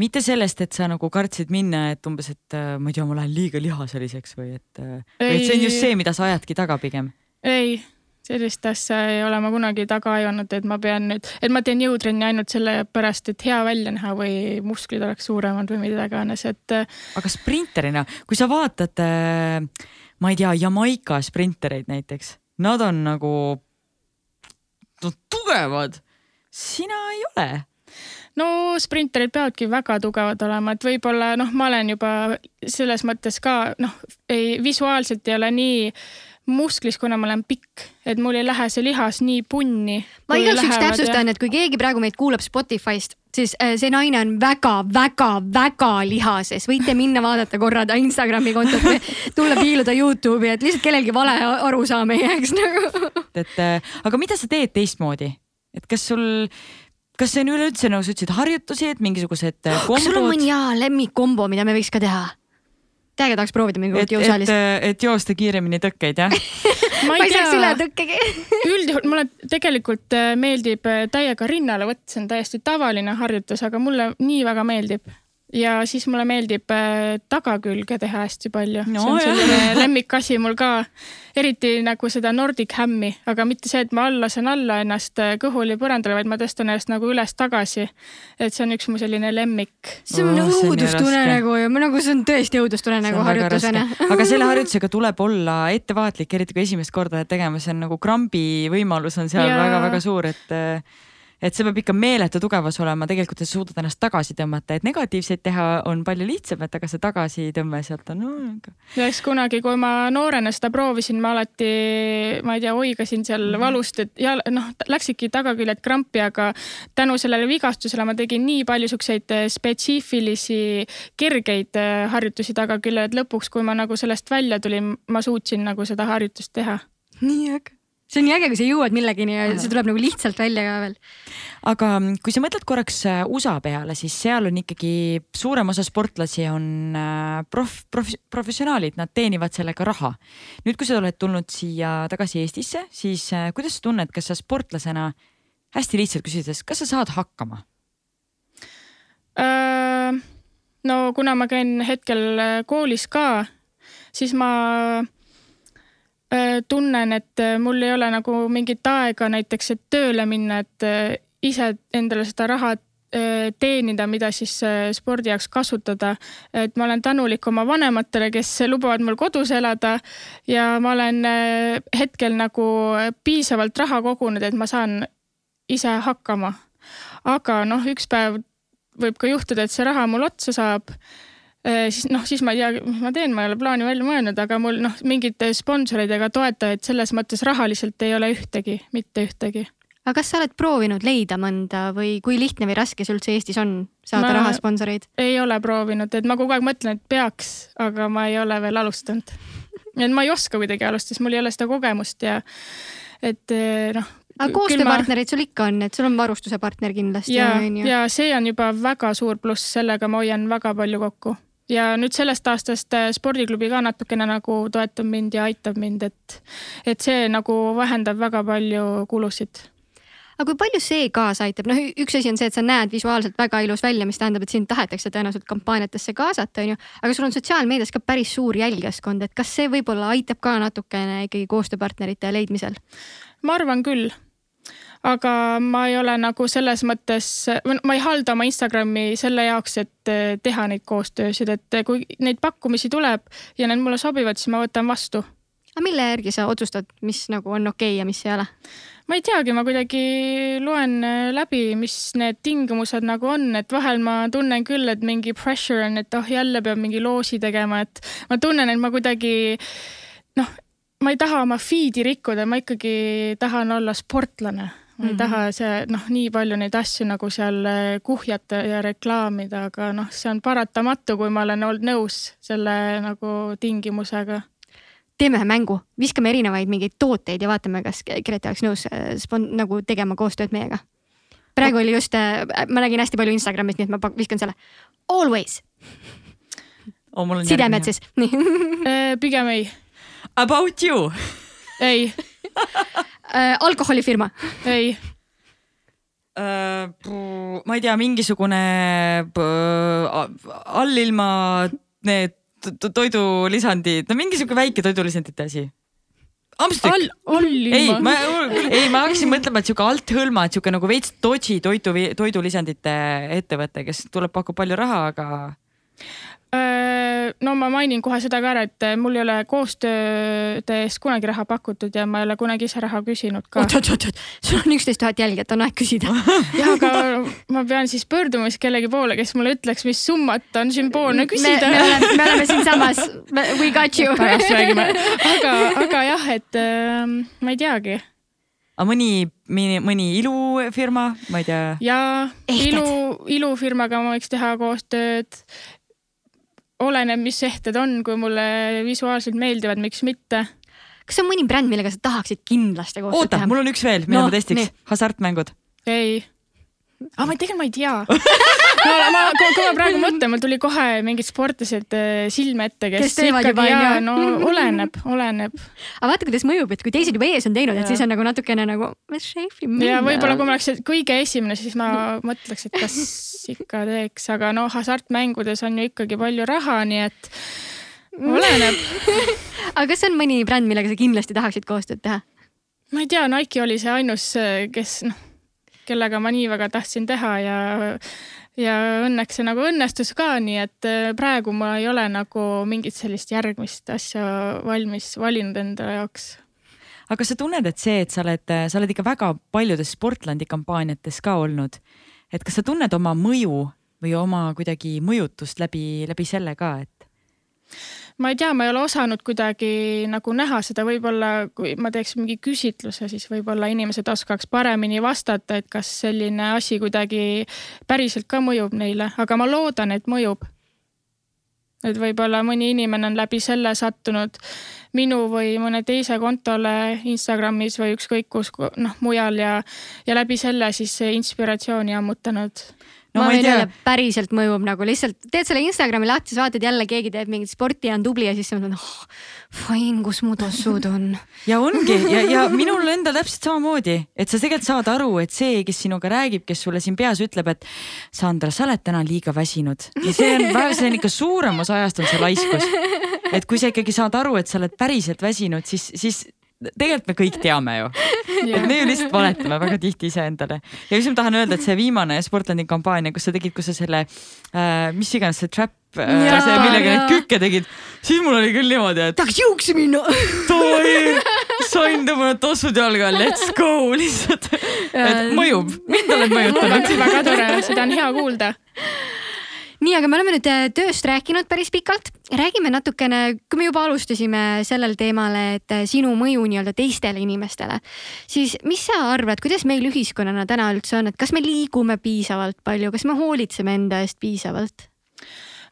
mitte sellest, et sa nagu kartsid minna, et umbes, et äh, ma ei tea, ma lähen liiga lihasaliseks või et, äh, või et see on just see, mida sa ajadki taga pigem? ei, sellist asja ei ole ma kunagi taga ajanud, et ma pean nüüd, et ma teen jõutrenni ainult sellepärast, et hea välja näha või musklid oleks suuremad või mida iganes, et. aga sprinterina, kui sa vaatad, ma ei tea, Jamaica sprintereid näiteks, nad on nagu no, tugevad, sina ei ole no sprinterid peavadki väga tugevad olema, et võib-olla noh, ma olen juba selles mõttes ka noh, ei visuaalselt ei ole nii musklis, kuna ma olen pikk, et mul ei lähe see lihas nii punni. ma igaks juhuks täpsustan, et kui keegi praegu meid kuulab Spotify'st, siis äh, see naine on väga-väga-väga lihases, võite minna vaadata korra ta Instagrami kontot või tulla piiluda Youtube'i, et lihtsalt kellelgi vale arusaam ei jääks nagu. et äh, aga mida sa teed teistmoodi, et kas sul kas see on üleüldse nagu sa ütlesid, harjutusi, et mingisugused kombod? kas sul on mõni hea lemmikkombo, mida me võiks ka teha? täiega tahaks proovida mingi uut jõusaalis. et, et joosta kiiremini tõkkeid, jah ma ei, saaks üle tõkkegi üldjuhul mulle tegelikult äh, meeldib äh, täiega rinnale võtta, see on täiesti tavaline harjutus, aga mulle nii väga meeldib ja siis mulle meeldib äh, tagakülge teha hästi palju no,. see on selline lemmikasi mul ka, eriti nagu seda Nordic Hammi, aga mitte see, et ma all lasen alla ennast äh, kõhuli põrandale, vaid ma tõstan ennast nagu üles-tagasi. et see on üks mu selline lemmik. see on oh, õudustunne nagu ju, nagu see on tõesti õudustunne nagu harjutusena. aga selle harjutusega tuleb olla ettevaatlik, eriti kui esimest korda oled tegemas, see on nagu krambi võimalus on seal väga-väga suur, et äh, et see peab ikka meeletu tugevus olema tegelikult, sa suudad ennast tagasi tõmmata, et negatiivseid teha on palju lihtsam, et aga see tagasitõmme sealt on no,. ja eks kunagi, kui ma noorena seda proovisin, ma alati, ma ei tea, oigasin seal mm -hmm. valust, et ja noh, läksidki tagaküljed krampi, aga tänu sellele vigastusele ma tegin nii palju siukseid eh, spetsiifilisi kergeid eh, harjutusi tagaküljel, et lõpuks, kui ma nagu sellest välja tulin, ma suutsin nagu seda harjutust teha. nii äge see on nii äge, kui sa jõuad millegini ja see tuleb nagu lihtsalt välja ka veel. aga mm, kui sa mõtled korraks äh, USA peale, siis seal on ikkagi suurem osa sportlasi on äh, prof-, prof-, professionaalid, nad teenivad sellega raha. nüüd, kui sa oled tulnud siia tagasi Eestisse, siis äh, kuidas sa tunned, kas sa sportlasena, hästi lihtsalt küsides, kas sa saad hakkama? no kuna ma käin hetkel koolis ka, siis ma Äh, tunnen, et äh, mul ei ole nagu mingit aega näiteks, et tööle minna, et äh, ise endale seda raha teenida, mida siis spordi jaoks kasutada. et ma olen tänulik oma vanematele, kes lubavad mul kodus elada ja ma olen hetkel nagu piisavalt raha kogunud, et ma saan ise hakkama. aga noh, üks päev võib ka juhtuda, et see raha mul otsa saab Äh, siis noh, siis ma ei tea, mis ma teen, ma ei ole plaani välja mõelnud, aga mul noh, mingeid sponsoreid ega toetajaid selles mõttes rahaliselt ei ole ühtegi, mitte ühtegi. aga kas sa oled proovinud leida mõnda või kui lihtne või raske see üldse Eestis on saada ma rahasponsoreid? ei ole proovinud, et ma kogu aeg mõtlen, et peaks, aga ma ei ole veel alustanud. et ma ei oska kuidagi alustada, sest mul ei ole seda kogemust ja et eh, noh, aga koostööpartnerid ma... sul ikka on, et sul on varustuse partner kindlasti. ja, ja see on juba väga suur pluss, sellega ma hoian väga palju kokku ja nüüd sellest aastast äh, spordiklubi ka natukene nagu toetab mind ja aitab mind, et, et see nagu vähendab väga palju kulusid aga kui palju see kaasa aitab, noh, üks asi on see, et sa näed visuaalselt väga ilus välja, mis tähendab, et sind tahetakse tõenäoliselt kampaaniatesse kaasata, onju. aga sul on sotsiaalmeedias ka päris suur jälgijaskond, et kas see võib-olla aitab ka natukene ikkagi koostööpartnerite leidmisel? ma arvan küll aga ma ei ole nagu selles mõttes, ma ei halda oma Instagrami selle jaoks, et eh, teha neid koostöösid, et eh, kui neid pakkumisi tuleb ja need mulle sobivad, siis ma võtan vastu. aga mille järgi sa otsustad, mis nagu on okei okay ja mis ei ole? ma ei teagi, ma kuidagi loen eh, läbi, mis need tingimused nagu on, et vahel ma tunnen küll, et mingi pressure on, et oh, jälle peab mingi loosi tegema, et ma tunnen, et ma kuidagi noh, ma ei taha oma feed'i rikkuda, ma ikkagi tahan olla sportlane ma ei mm -hmm. taha see noh, nii palju neid asju nagu seal eh, kuhjata ja reklaamida, aga noh, see on paratamatu, kui ma olen olnud nõus selle nagu tingimusega. teeme ühe mängu, viskame erinevaid mingeid tooteid ja vaatame, kas Grete oleks nõus eh, spon-, nagu tegema koostööd meiega. praegu oli just, eh, ma nägin hästi palju Instagramis, nii et ma viskan selle. Always oh,. sidemed siis, nii pigem ei. About you ei äh, alkoholifirma? ei äh,. ma ei tea, mingisugune allilma need toidulisandid, no mingisugune väike toidulisandite asi. all, allima. ei, ma, ei, ma hakkasin mõtlema, et sihuke althõlma, et sihuke nagu veits dodgy toidu, toidulisandite ettevõte, kes tuleb, pakub palju raha, aga Äh, no ma mainin kohe seda ka ära, et mul ei ole koostööde eest kunagi raha pakutud ja ma ei ole kunagi ise raha küsinud ka. oot, oot, oot, oot, sul on üksteist tuhat jälgijat, on aeg küsida. jah, aga ma pean siis pöörduma siis kellegi poole, kes mulle ütleks, mis summat on sümboolne me, küsida me. oleme, me oleme siinsamas, we got you. pärast räägime, aga, aga jah, et äh, ma ei teagi aga mõni, mõni, mõni ilufirma, ma ei tea, ja ilu, ilufirmaga ma võiks teha koostööd. oleneb, mis ehted on, kui mulle visuaalselt meeldivad, miks mitte. kas on mõni bränd, millega sa tahaksid kindlasti koostööd oota, teha? mul on üks veel, mida No, ma testiks hasartmängud. ei. Aga ma tegelikult ma ei tea. ma, ma, kui ma praegu mõtlen, mul tuli kohe mingid sportlased äh, silme ette, kes, Kes teevad juba, ikkagi ja on ju? no oleneb, oleneb. aga vaata, kuidas mõjub, et kui teised juba ees on teinud, et siis on nagu natukene nagu. ja võib-olla, kui ma oleks kõige esimene, siis ma mõtleks, et kas ikka teeks, aga noh, hasartmängudes on ju ikkagi palju raha, nii et oleneb. aga kas on mõni bränd, millega sa kindlasti tahaksid koostööd teha? ma ei tea, Nike oli see ainus, kes noh, kellega ma nii väga tahtsin teha ja ja õnneks see nagu õnnestus ka, nii et äh, praegu ma ei ole nagu mingit sellist järgmist asja valmis valinud enda jaoks. aga kas sa tunned, et see, et sa oled, sa oled ikka väga paljudes Sportlandi kampaaniates ka olnud, et kas sa tunned oma mõju või oma kuidagi mõjutust läbi, läbi selle ka, et ma ei tea, ma ei ole osanud kuidagi nagu näha seda, võib-olla kui ma teeks mingi küsitluse, siis võib-olla inimesed oskaks paremini vastata, et kas selline asi kuidagi päriselt ka mõjub neile, aga ma loodan, et mõjub. et võib-olla mõni inimene on läbi selle sattunud minu või mõne teise kontole Instagramis või ükskõik kus noh mujal ja, ja läbi selle siis inspiratsiooni ammutanud. No ma ma võin öelda, päriselt mõjub nagu lihtsalt teed selle Instagrami lahti, siis vaatad jälle keegi teeb mingit sporti ja on tubli ja siis sa mõtled oh,, fine, kus mu tossud on. ja ongi ja, ja minul endal täpselt samamoodi, et sa tegelikult saad aru, et see, kes sinuga räägib, kes sulle siin peas ütleb, et Sandra, sa oled täna liiga väsinud ja see on, see on ikka suurem osa ajast on see laiskus. et kui sa ikkagi saad aru, et sa oled päriselt väsinud, siis, siis tegelikult me kõik teame ju, et me ju lihtsalt valetame väga tihti iseendale. ja mis ma tahan öelda, et see viimane Sportlandi kampaania, kus sa tegid, kus sa selle äh,, mis iganes see trap äh,, Jaa, see, millega jaa. neid kükke tegid, siis mul oli küll niimoodi, et tahaks juuksi minna. davai, sain tõmmata tossud jalga, let's go lihtsalt. et mõjub, mind oled mõjutanud. väga tore, seda on hea kuulda nii, aga me oleme nüüd äh, tööst rääkinud päris pikalt. räägime natukene, kui me juba alustasime sellel teemal, et äh, sinu mõju nii-öelda teistele inimestele, siis mis sa arvad, kuidas meil ühiskonnana täna üldse on, et kas me liigume piisavalt palju, kas me hoolitseme enda eest piisavalt?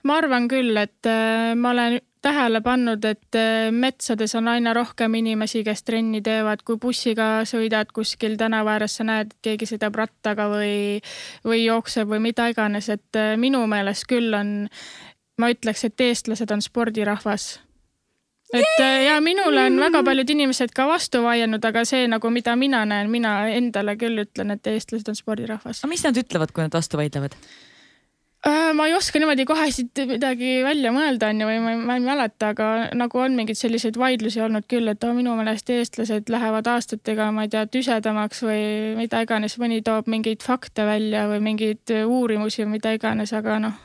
ma arvan küll, et äh, ma olen tähele pannud, et äh, metsades on aina rohkem inimesi, kes trenni teevad, kui bussiga sõidad kuskil tänava ääres, sa näed, et keegi sõidab rattaga või, või jookseb või mida iganes, et äh, minu meelest küll on, ma ütleks, et eestlased on spordirahvas et äh, ja minule on väga paljud inimesed ka vastu vaielnud, aga see nagu, mida mina näen, mina endale küll ütlen, et eestlased on spordirahvas. aga mis nad ütlevad, kui nad vastu vaidlevad? Äh, ma ei oska niimoodi kohe siit midagi välja mõelda, onju, või ma ei, ma ei mäleta, aga nagu on mingeid selliseid vaidlusi olnud küll, et oh, minu meelest eestlased lähevad aastatega, ma ei tea, tüsedamaks või mida iganes, mõni toob mingeid fakte välja või mingeid uurimusi või mida iganes, aga noh,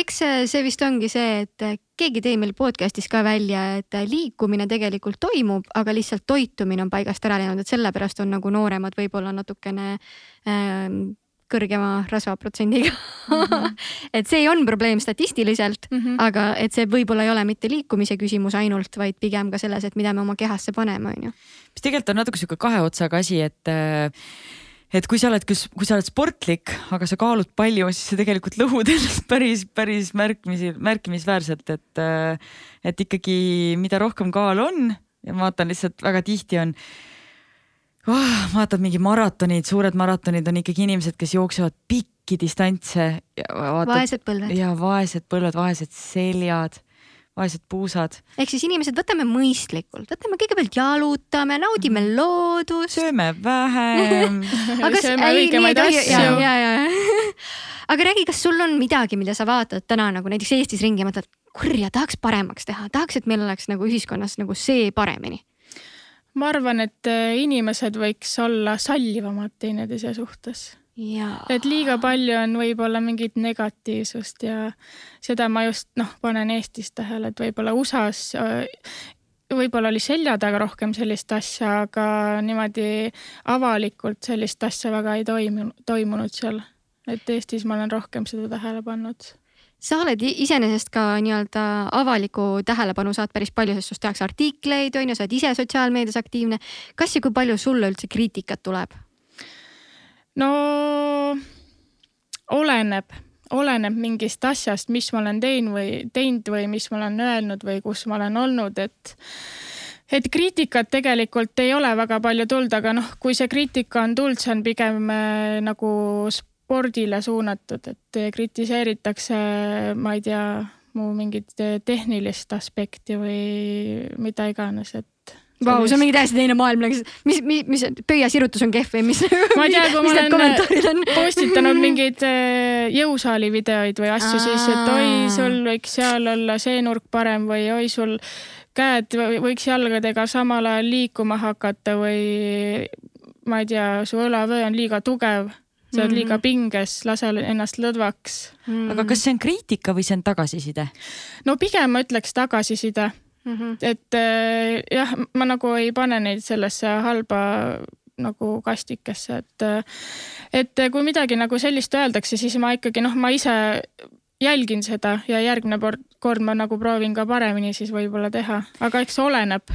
eks äh, see vist ongi see, et äh, keegi tõi meil podcast'is ka välja, et äh, liikumine tegelikult toimub, aga lihtsalt toitumine on paigast ära läinud, et sellepärast on nagu nooremad võib-olla natukene ähm, kõrgema rasvaprotsendiga mm. -hmm. et see on probleem statistiliselt mm. -hmm. aga et see võib-olla ei ole mitte liikumise küsimus ainult, vaid pigem ka selles, et mida me oma kehasse paneme, onju. mis tegelikult on natuke sihuke kahe otsaga asi, et äh, et kui sa oled, kui sa oled sportlik, aga sa kaalud palju, siis sa tegelikult lõhud ennast päris, päris märkmisi, märkimisväärselt, et äh, et ikkagi, mida rohkem kaalu on ja ma vaatan lihtsalt väga tihti on oh,, vaatad mingi maratonid, suured maratonid on ikkagi inimesed, kes jooksevad pikki distantse vaesed põlved. ja vaesed põlved, vaesed seljad, vaesed puusad, ehk siis inimesed, võtame mõistlikult, võtame kõigepealt jalutame, naudime Mhm. loodust. sööme vähem sööme õigemaid ja, asju. ja, ja. aga räägi, kas sul on midagi, mida sa vaatad täna nagu näiteks Eestis ringi ja mõtled, kurja, tahaks paremaks teha, tahaks, et meil oleks nagu ühiskonnas nagu see paremini. Ma arvan, et äh, inimesed võiks olla sallivamad teineteise suhtes. et liiga palju on võib-olla mingit negatiivsust ja seda ma just noh, panen Eestis tähele, et võib-olla USA-s äh, võib-olla oli selja taga rohkem sellist asja, aga niimoodi avalikult sellist asja väga ei toimunud, toimunud seal. et Eestis ma olen rohkem seda tähele pannud sa oled iseenesest ka nii-öelda avalikku tähelepanu saad päris palju, sest sinust tehakse artikleid, on ju, sa oled ise sotsiaalmeedias aktiivne. kas ja kui palju sulle üldse kriitikat tuleb? no oleneb, oleneb mingist asjast, mis ma olen teinud või teinud või mis ma olen öelnud või kus ma olen olnud, et et kriitikat tegelikult ei ole väga palju tulnud, aga noh, kui see kriitika on tulnud, see on pigem äh, nagu spordile suunatud, et kritiseeritakse, ma ei tea, mu mingit tehnilist aspekti või mida iganes, et Vau wow,, see on mingi täiesti teine maailm, nagu mis, mis, mis pöiasirutus on kehv või mis? ma ei tea, kui ma olen postitanud mingeid äh, jõusaali videoid või asju, siis et oi, sul võiks seal olla see nurk parem või oi, sul käed võiks jalgadega samal ajal liikuma hakata või ma ei tea, su õlavöö on liiga tugev sa oled liiga pinges, lase ennast lõdvaks mm. aga kas see on kriitika või see on tagasiside? no pigem ma ütleks tagasiside mm. -hmm. et äh, jah, ma nagu ei pane neid sellesse halba nagu kastikesse, et, et kui midagi nagu sellist öeldakse, siis ma ikkagi noh, ma ise jälgin seda ja järgmine kord ma nagu proovin ka paremini siis võib-olla teha, aga eks oleneb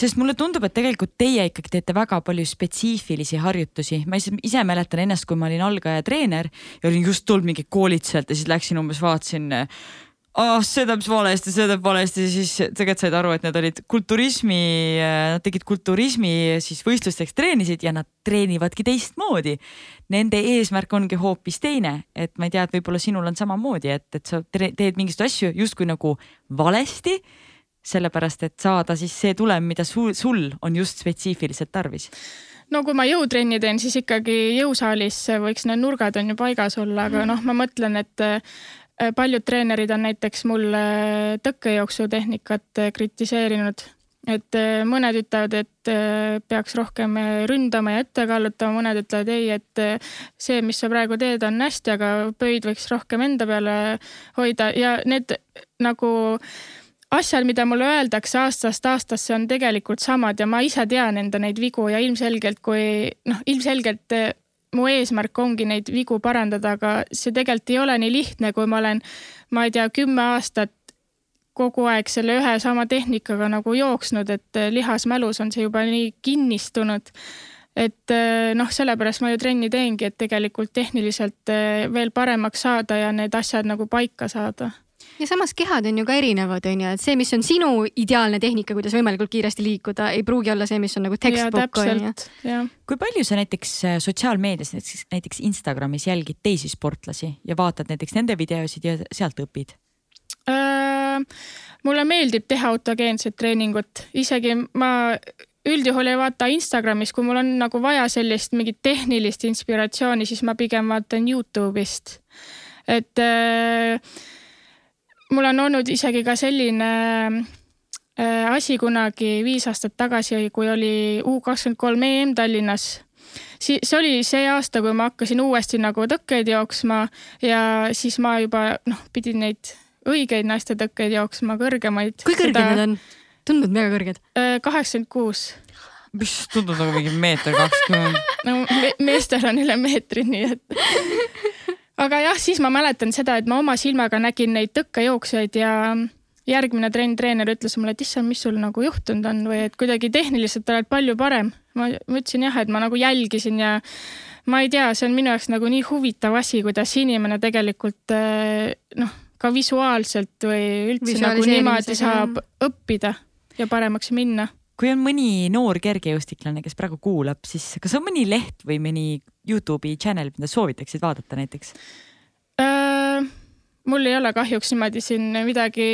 sest mulle tundub, et tegelikult teie ikkagi teete väga palju spetsiifilisi harjutusi. ma ise, ise mäletan ennast, kui ma olin algaja treener ja olin just tulnud mingi koolituselt ja siis läksin umbes vaatasin oh, see teeb valesti, see teeb valesti, siis tegelikult said aru, et need olid kulturismi, nad tegid kulturismi siis võistlusteks treenisid ja nad treenivadki teistmoodi. Nende eesmärk ongi hoopis teine, et ma ei tea, et võib-olla sinul on samamoodi, et, et sa teed mingisuguseid asju justkui nagu valesti sellepärast et saada siis see tulem, mida sul, sul on just spetsiifiliselt tarvis no kui ma jõutrenni teen, siis ikkagi jõusaalis võiks need nurgad on ju paigas olla, aga noh, ma mõtlen, et paljud treenerid on näiteks mulle tõkkejooksutehnikat äh, kritiseerinud, et äh, mõned ütlevad, et peaks rohkem ründama ja ette kallutama, mõned ütlevad ei, et see, mis sa praegu teed, on hästi, aga pöid võiks rohkem enda peale hoida. Ja need nagu asjad, mida mulle öeldakse aastast aastasse, on tegelikult samad ja ma ise tean enda neid vigu ja ilmselgelt, kui noh, ilmselgelt mu eesmärk ongi neid vigu parandada, aga see tegelikult ei ole nii lihtne, kui ma olen, ma ei tea, kümme aastat kogu aeg selle ühe sama tehnikaga nagu jooksnud, et eh, lihasmälus on see juba nii kinnistunud. et eh, noh, sellepärast ma ju trenni teengi, et tegelikult tehniliselt eh, veel paremaks saada ja need asjad nagu paika saada ja samas kehad on ju ka erinevad, on ju, et see, mis on sinu ideaalne tehnika, kuidas võimalikult kiiresti liikuda, ei pruugi olla see, mis on nagu textbook on ju. kui palju sa näiteks äh, sotsiaalmeedias, näiteks, näiteks Instagramis jälgid teisi sportlasi ja vaatad näiteks nende videosid ja sealt õpid äh,? mulle meeldib teha autogeenset treeningut, isegi ma üldjuhul ei vaata Instagramis, kui mul on nagu vaja sellist mingit tehnilist inspiratsiooni, siis ma pigem vaatan Youtube'ist. et äh, mul on olnud isegi ka selline äh, asi kunagi viis aastat tagasi, kui oli U kakskümmend kolm EM Tallinnas. siis see oli see aasta, kui ma hakkasin uuesti nagu tõkkeid jooksma ja siis ma juba noh, pidin neid õigeid naiste tõkkeid jooksma, kõrgemaid. kui kõrged Seda... need on? tunduvad mega kõrged. Äh, kaheksakümmend kuus mis tundub nagu mingi meeter kakskümmend. no me meestel on üle meetri, nii et aga jah, siis ma mäletan seda, et ma oma silmaga nägin neid tõkkejooksjaid ja järgmine trenn, treener ütles mulle, et issand, mis sul nagu juhtunud on või et kuidagi tehniliselt oled palju parem. ma, ma ütlesin jah, et ma nagu jälgisin ja ma ei tea, see on minu jaoks nagu nii huvitav asi, kuidas inimene tegelikult eh, noh, ka visuaalselt või üldse nagu niimoodi saab õppida ja paremaks minna kui on mõni noor kergejõustiklane, kes praegu kuulab, siis kas on mõni leht või mõni Youtube'i channel, mida soovitaksid vaadata näiteks äh,? mul ei ole kahjuks niimoodi siin midagi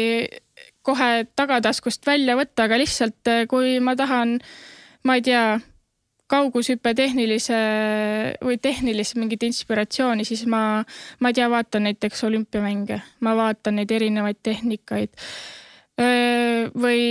kohe tagataskust välja võtta, aga lihtsalt äh, kui ma tahan, ma ei tea, kaugushüppe tehnilise või tehnilist mingit inspiratsiooni, siis ma, ma ei tea, vaatan näiteks olümpiamänge, ma vaatan neid erinevaid tehnikaid. Äh, või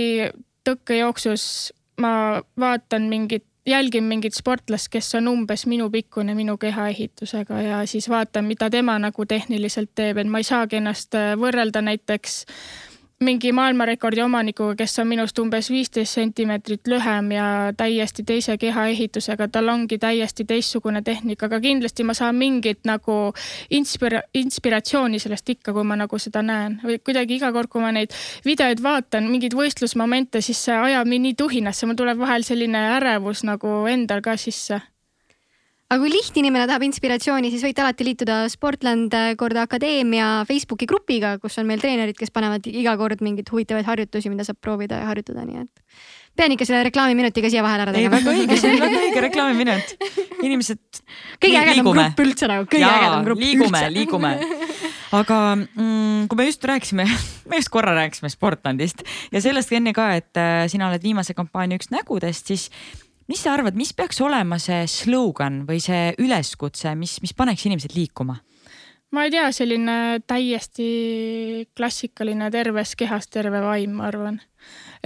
tõkkejooksus ma vaatan mingit jälgin mingit sportlast, kes on umbes minu pikkune minu kehaehitusega ja siis vaatan, mida tema nagu tehniliselt teeb, et ma ei saagi ennast äh, võrrelda näiteks äh, mingi maailmarekordi omanikuga, kes on minust umbes viisteist sentimeetrit lühem ja täiesti teise kehaehitusega, tal ongi täiesti teistsugune tehnika, aga kindlasti ma saan mingit nagu inspira-, inspiratsiooni sellest ikka, kui ma nagu seda näen. Või kuidagi iga kord, kui ma neid videoid vaatan, mingeid võistlusmomente, siis see ajab mind nii tuhinasse, mul tuleb vahel selline ärevus nagu endal ka sisse aga kui lihtinimene tahab inspiratsiooni, siis võite alati liituda Sportland korda akadeemia Facebooki grupiga, kus on meil treenerid, kes panevad iga kord mingeid huvitavaid harjutusi, mida saab proovida ja harjutada, nii et pean ikka selle reklaamiminutiga siia vahele ära tegema. väga õige, see on väga õige reklaamiminut. inimesed. kõige ägedam grupp üldse nagu, kõige Jaa, ägedam grupp liigume, üldse. liigume, aga mm, kui me just rääkisime, me just korra rääkisime Sportlandist ja sellest enne ka, et äh, sina oled viimase kampaania üks nägudest, siis mis sa arvad, mis peaks olema see slogan või see üleskutse, mis, mis paneks inimesed liikuma? ma ei tea, selline täiesti klassikaline terves kehas terve vaim, ma arvan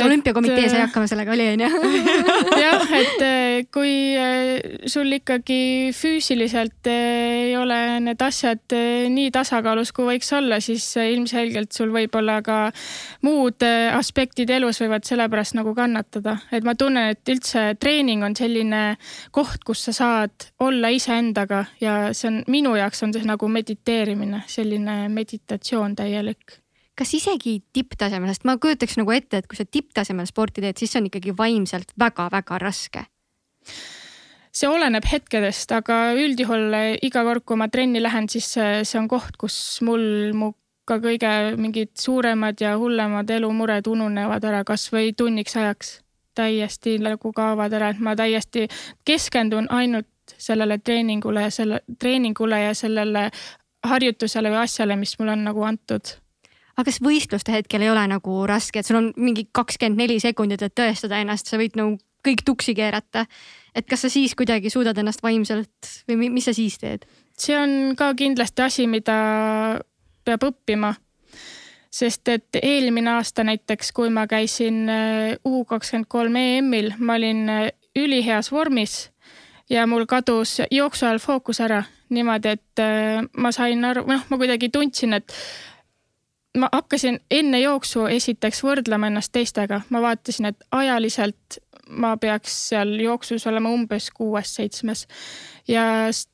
olümpiakomitee sai hakkama sellega, oli onju? jah, et äh, kui äh, sul ikkagi füüsiliselt ei ole need asjad nii tasakaalus, kui võiks olla, siis ilmselgelt sul võib-olla ka muud aspektid elus võivad sellepärast nagu kannatada. et ma tunnen, et üldse treening on selline koht, kus sa saad olla iseendaga ja see on minu jaoks on see nagu mediteerimine, selline meditatsioon täielik kas isegi tipptasemel, sest ma kujutaks nagu ette, et kui sa tipptasemel sporti teed, siis see on ikkagi vaimselt väga-väga raske. see oleneb hetkedest, aga üldjuhul iga kord, kui ma trenni lähen, siis see on koht, kus mul mu ka kõige mingid suuremad ja hullemad elumured ununevad ära kasvõi tunniks ajaks. täiesti nagu kaovad ära, et ma täiesti keskendun ainult sellele treeningule ja selle treeningule ja sellele harjutusele või asjale, mis mulle on nagu antud aga kas võistluste hetkel ei ole nagu raske, et sul on mingi kakskümmend neli sekundit, et tõestada ennast, sa võid nagu kõik tuksi keerata. et kas sa siis kuidagi suudad ennast vaimselt või mis sa siis teed? see on ka kindlasti asi, mida peab õppima. sest et eelmine aasta näiteks, kui ma käisin äh, U kakskümmend kolm EM-il, ma olin äh, üliheas vormis ja mul kadus jooksu ajal fookus ära niimoodi, et äh, ma sain aru, noh, ma kuidagi tundsin, et ma hakkasin enne jooksu esiteks võrdlema ennast teistega, ma vaatasin, et ajaliselt ma peaks seal jooksus olema umbes kuues-seitsmes. ja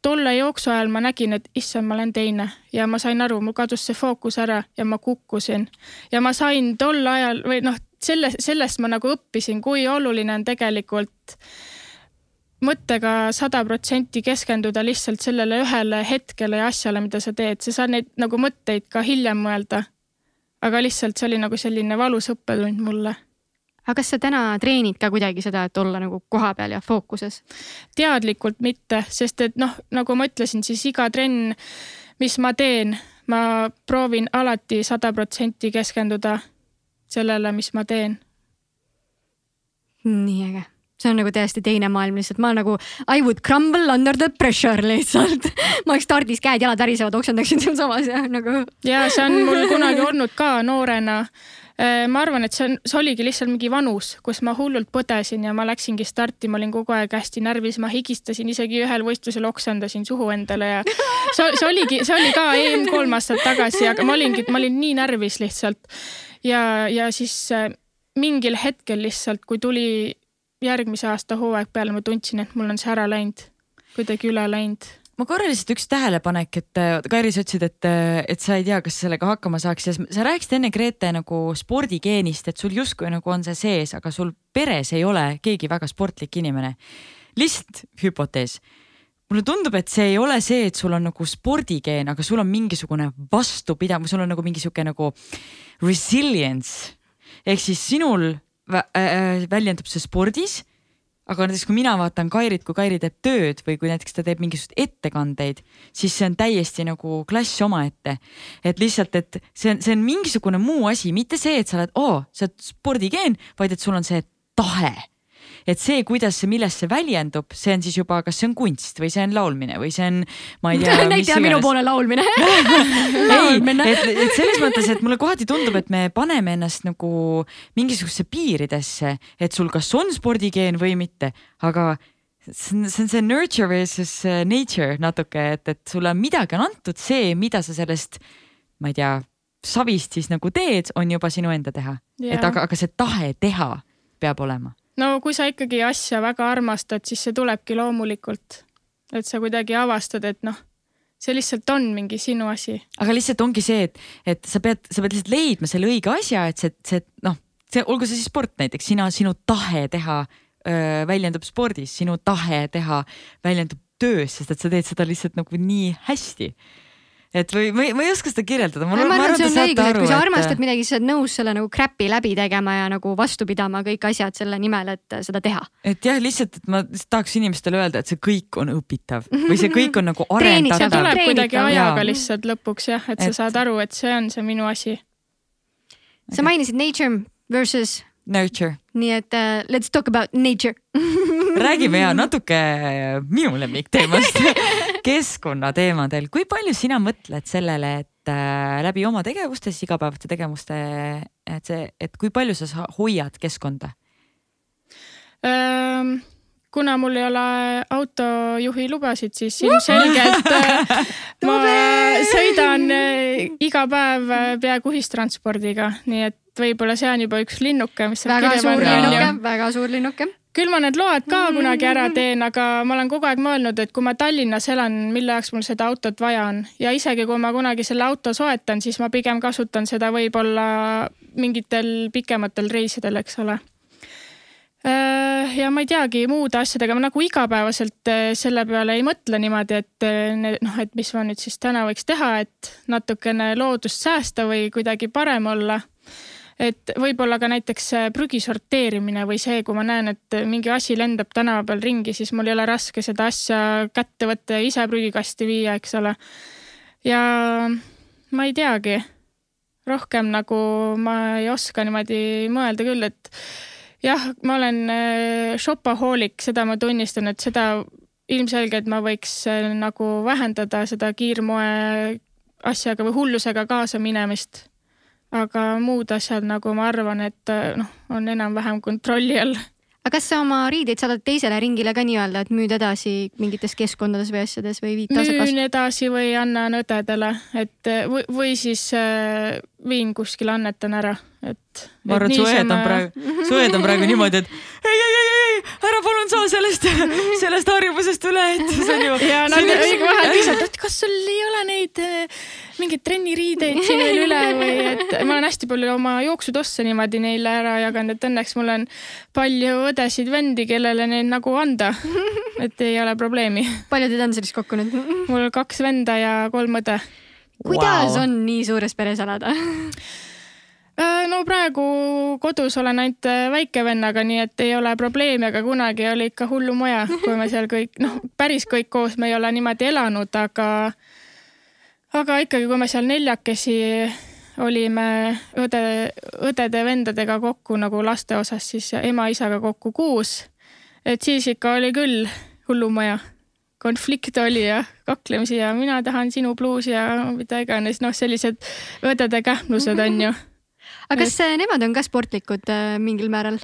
tolle jooksu ajal ma nägin, et issand, ma olen teine ja ma sain aru, mul kadus see fookus ära ja ma kukkusin. ja ma sain tol ajal või noh, selle, sellest ma nagu õppisin, kui oluline on tegelikult mõttega sada protsenti keskenduda lihtsalt sellele ühele hetkele ja asjale, mida sa teed, sa saad neid nagu mõtteid ka hiljem mõelda aga lihtsalt see oli nagu selline valus õppetund mulle aga kas sa täna treenid ka kuidagi seda, et olla nagu kohapeal ja fookuses? teadlikult mitte, sest et noh, nagu ma ütlesin, siis iga trenn, mis ma teen, ma proovin alati sada protsenti keskenduda sellele, mis ma teen. nii äge see on nagu täiesti teine maailm lihtsalt, ma nagu I would crumble under the pressure lihtsalt ma oleks stardis käed-jalad värisevad, oksendaksin sealsamas ja nagu. ja see on mul kunagi olnud ka noorena äh, ma arvan, et see on, see oligi lihtsalt mingi vanus, kus ma hullult põdesin ja ma läksingi starti, ma olin kogu aeg hästi närvis, ma higistasin, isegi ühel võistlusel oksendasin suhu endale ja see, see oligi, see oli ka EM kolm aastat tagasi, aga ma olingi, ma olin nii närvis lihtsalt. ja, ja siis äh, mingil hetkel lihtsalt, kui tuli järgmise aasta hooaeg peale ma tundsin, et mul on see ära läinud, kuidagi üle läinud ma korra lihtsalt üks tähelepanek, et Kairi, sa ütlesid, et, et sa ei tea, kas sellega hakkama saaks ja sa rääkisid enne Grete nagu spordigeenist, et sul justkui nagu on see sees, aga sul peres ei ole keegi väga sportlik inimene. lihtsalt hüpotees. mulle tundub, et see ei ole see, et sul on nagu spordigeen, aga sul on mingisugune vastupidavus, sul on nagu mingi sihuke nagu resilience ehk siis sinul äh, väljendub see spordis. aga näiteks, kui mina vaatan Kairit, kui Kairi teeb tööd või kui näiteks ta teeb mingisuguseid ettekandeid, siis see on täiesti nagu klass omaette. et lihtsalt, et see on, see on mingisugune muu asi, mitte see, et sa oled, oo, sa oled spordigeen, vaid et sul on see tahe et see, kuidas see, milles see väljendub, see on siis juba, kas see on kunst või see on laulmine või see on, ma ei tea. näita minu poole laulmine ei, et, et selles mõttes, et mulle kohati tundub, et me paneme ennast nagu mingisugusesse piiridesse, et sul kas on spordigeen või mitte, aga see on, see on see nurture versus äh, nature natuke, et, et sulle midagi on antud, see, mida sa sellest, ma ei tea, savist siis nagu teed, on juba sinu enda teha. et aga, aga see tahe teha peab olema. No kui sa ikkagi asja väga armastad, siis see tulebki loomulikult. et sa kuidagi avastad, et noh, see lihtsalt on mingi sinu asi. aga lihtsalt ongi see, et, et sa pead, sa pead lihtsalt leidma selle õige asja, et see, see noh, see olgu see siis sport näiteks, sina, sinu tahe teha öö, väljendub spordis, sinu tahe teha väljendub töös, sest et sa teed seda lihtsalt nagu nii hästi et või ma ei, ma ei oska seda kirjeldada. ma, arvan, et see on õigus, et kui sa armastad midagi, siis sa oled nõus selle nagu crap'i läbi tegema ja nagu vastu pidama kõik asjad selle nimel, et seda teha. et jah, lihtsalt, et ma tahaks inimestele öelda, et see kõik on õpitav või see kõik on nagu arendatav. see tuleb kuidagi ajaga lihtsalt lõpuks jah, et sa et... saad aru, et see on see minu asi. sa mainisid nature versus Nurture. nii et uh, let's talk about nature räägime ja natuke minu lemmikteemast keskkonnateemadel. kui palju sina mõtled sellele, et äh, läbi oma tegevuste, siis igapäevaste tegevuste, et see, et kui palju sa hoiad keskkonda? Kuna mul ei ole autojuhi lubasid, siis ilmselgelt äh, ma sõidan äh, iga päev peaaegu ühistranspordiga, nii et võib-olla see on juba üks linnuke, mis väga suur linnuke, väga suur linnuke. Küll ma need load ka kunagi ära teen, aga ma olen kogu aeg mõelnud, et kui ma Tallinnas elan, mille jaoks mul seda autot vaja on. Ja isegi kui ma kunagi selle auto soetan, siis ma pigem kasutan seda võib-olla mingitel pikematel reisidel, eks ole. Äh, ja ma ei teagi muude asjadega, ma nagu igapäevaselt äh, selle peale ei mõtle niimoodi, et äh, noh, et mis ma nüüd siis täna võiks teha, et natukene loodust säästa või kuidagi parem olla. Et võib-olla ka näiteks prügi sorteerimine või see, kui ma näen, et mingi asi lendab tänava peal ringi, siis mul ei ole raske seda asja kätte võtta ja ise prügikasti viia, eks ole. ja ma ei teagi, rohkem nagu ma ei oska niimoodi mõelda küll, et jah, ma olen äh, shopahoolik, seda ma tunnistan, et seda ilmselgelt ma võiks äh, nagu vähendada seda kiirmoe asjaga või hullusega kaasa minemist. Aga muud asjad, nagu ma arvan, et äh, noh, on enam-vähem kontrolli all aga kas sa oma riideid saadad teisele ringile ka nii-öelda, et müüd edasi mingites keskkondades või asjades või viid tasakast? müün edasi või annan õdedele, et või, või siis äh, viin kuskile, annetan ära, et. ma arvan, et su õed on praegu, su õed on praegu niimoodi, et ei, ei, ei, ei, ära palun saa sellest, sellest harjumusest üle, et see on ju. ja nad õige vahel küsivad, et kas sul ei ole neid äh, mingeid trenniriideid siin veel üle või et ma olen hästi palju oma jooksutosse niimoodi neile ära jaganud, et õnneks mul on palju õdesid-vendi, kellele neid nagu anda. et ei ole probleemi. palju teid on siis kokku nüüd? mul kaks venda ja kolm õde. kuidas wow. on nii suures peres elada? Äh, no praegu kodus olen ainult äh, väikevennaga, nii et ei ole probleemi, aga kunagi oli ikka hullumaja, kui me seal kõik, noh, päris kõik koos me ei ole niimoodi elanud, aga aga ikkagi, kui me seal neljakesi olime õde, õdede-vendadega kokku nagu laste osas, siis ema-isaga kokku kuus. et siis ikka oli küll hullumaja. konflikt oli ja kaklemisi ja mina tahan sinu pluusi ja mida iganes, noh, sellised õdede kähmlused on ju. Aga kas et... nemad on ka sportlikud äh, mingil määral?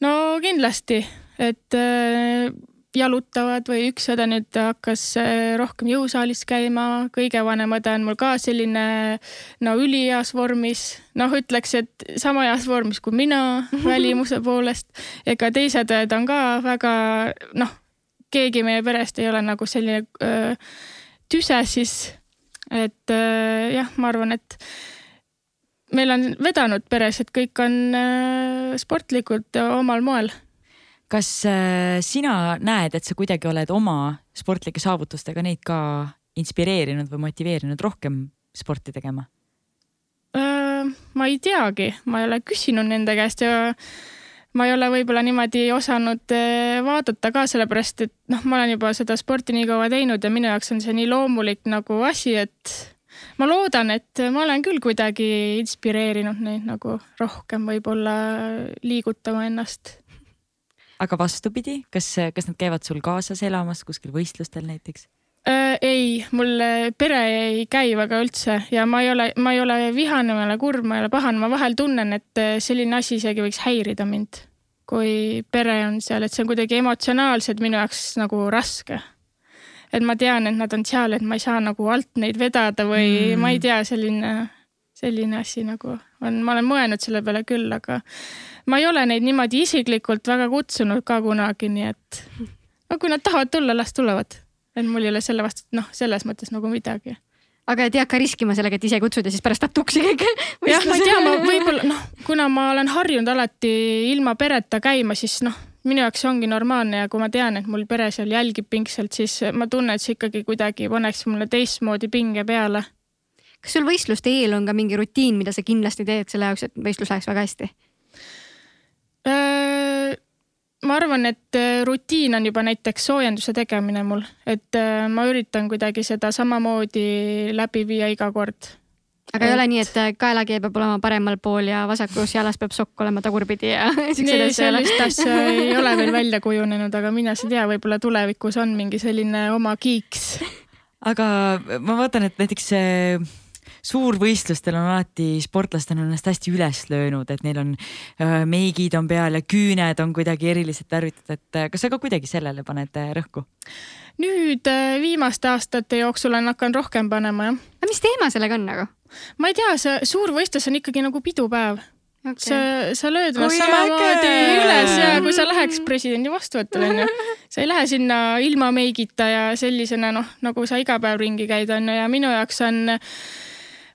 no kindlasti, et äh, jalutavad või üks õde nüüd hakkas äh, rohkem jõusaalis käima, kõige vanem õde on mul ka selline no üliheas vormis, noh, ütleks, et sama heas vormis kui mina välimuse poolest. ega teised õed on ka väga noh, keegi meie perest ei ole nagu selline öö, tüse siis. et öö, jah, ma arvan, et meil on vedanud peres, et kõik on öö, sportlikud omal moel kas äh, sina näed, et sa kuidagi oled oma sportlike saavutustega neid ka inspireerinud või motiveerinud rohkem sporti tegema? Äh, ma ei teagi, ma ei ole küsinud nende käest ja ma ei ole võib-olla niimoodi osanud äh, vaadata ka sellepärast, et noh, ma olen juba seda sporti nii kaua teinud ja minu jaoks on see nii loomulik nagu asi, et ma loodan, et ma olen küll kuidagi inspireerinud neid nagu rohkem võib-olla liigutama ennast aga vastupidi, kas, kas nad käivad sul kaasas elamas kuskil võistlustel näiteks? ei, mul pere ei käi väga üldse ja ma ei ole, ma ei ole vihane, ma ei ole kurb, ma ei ole pahane, ma vahel tunnen, et selline asi isegi võiks häirida mind, kui pere on seal, et see on kuidagi emotsionaalselt minu jaoks nagu raske. Et ma tean, et nad on seal, et ma ei saa nagu alt neid vedada või mm. ma ei tea, selline, selline asi nagu on, ma olen mõelnud selle peale küll, aga ma ei ole neid niimoodi isiklikult väga kutsunud ka kunagi, nii et no kui nad tahavad tulla, las tulevad et mul ei ole selle vastu, noh, selles mõttes nagu midagi aga et ei hakka riskima sellega, et ise kutsud ja siis pärast tahad tuksi kõik. jah, ma ei tea, ma võib-olla noh, kuna ma olen harjunud alati ilma pereta käima, siis noh, minu jaoks see ongi normaalne ja kui ma tean, et mul pere seal jälgib pingsalt, siis ma tunnen, et see ikkagi kuidagi paneks mulle teistmoodi pinge peale. kas sul võistluste eel on ka mingi rutiin, mida sa kindlasti teed selle jaoks, et võistlus läheks väga hästi? ma arvan, et äh, rutiin on juba näiteks soojenduse tegemine mul, et äh, ma üritan kuidagi seda samamoodi läbi viia iga kord. Aga et... ei ole nii, et äh, kaelakee peab olema paremal pool ja vasakus jalas peab sokk olema tagurpidi ja siukseid asju ei ole? sellist asja ei ole veel välja kujunenud, aga mine sa tea, võib-olla tulevikus on mingi selline oma kiiks. aga ma vaatan, et näiteks see suurvõistlustel on alati sportlased on ennast hästi üles löönud, et neil on äh, meigid on peal ja küüned on kuidagi eriliselt värvitud, et äh, kas sa ka kuidagi sellele paned äh, rõhku? nüüd viimaste aastate jooksul olen hakanud rohkem panema jah. aga mis teema sellega on nagu? Ma ei tea, see suurvõistlus on ikkagi nagu pidupäev. Okay.. sa, sa lööd ennast samamoodi üles ja kui sa läheks presidendi vastuvõtule onju, sa ei lähe sinna ilma meigita ja sellisena noh, nagu sa iga päev ringi käid onju ja minu jaoks on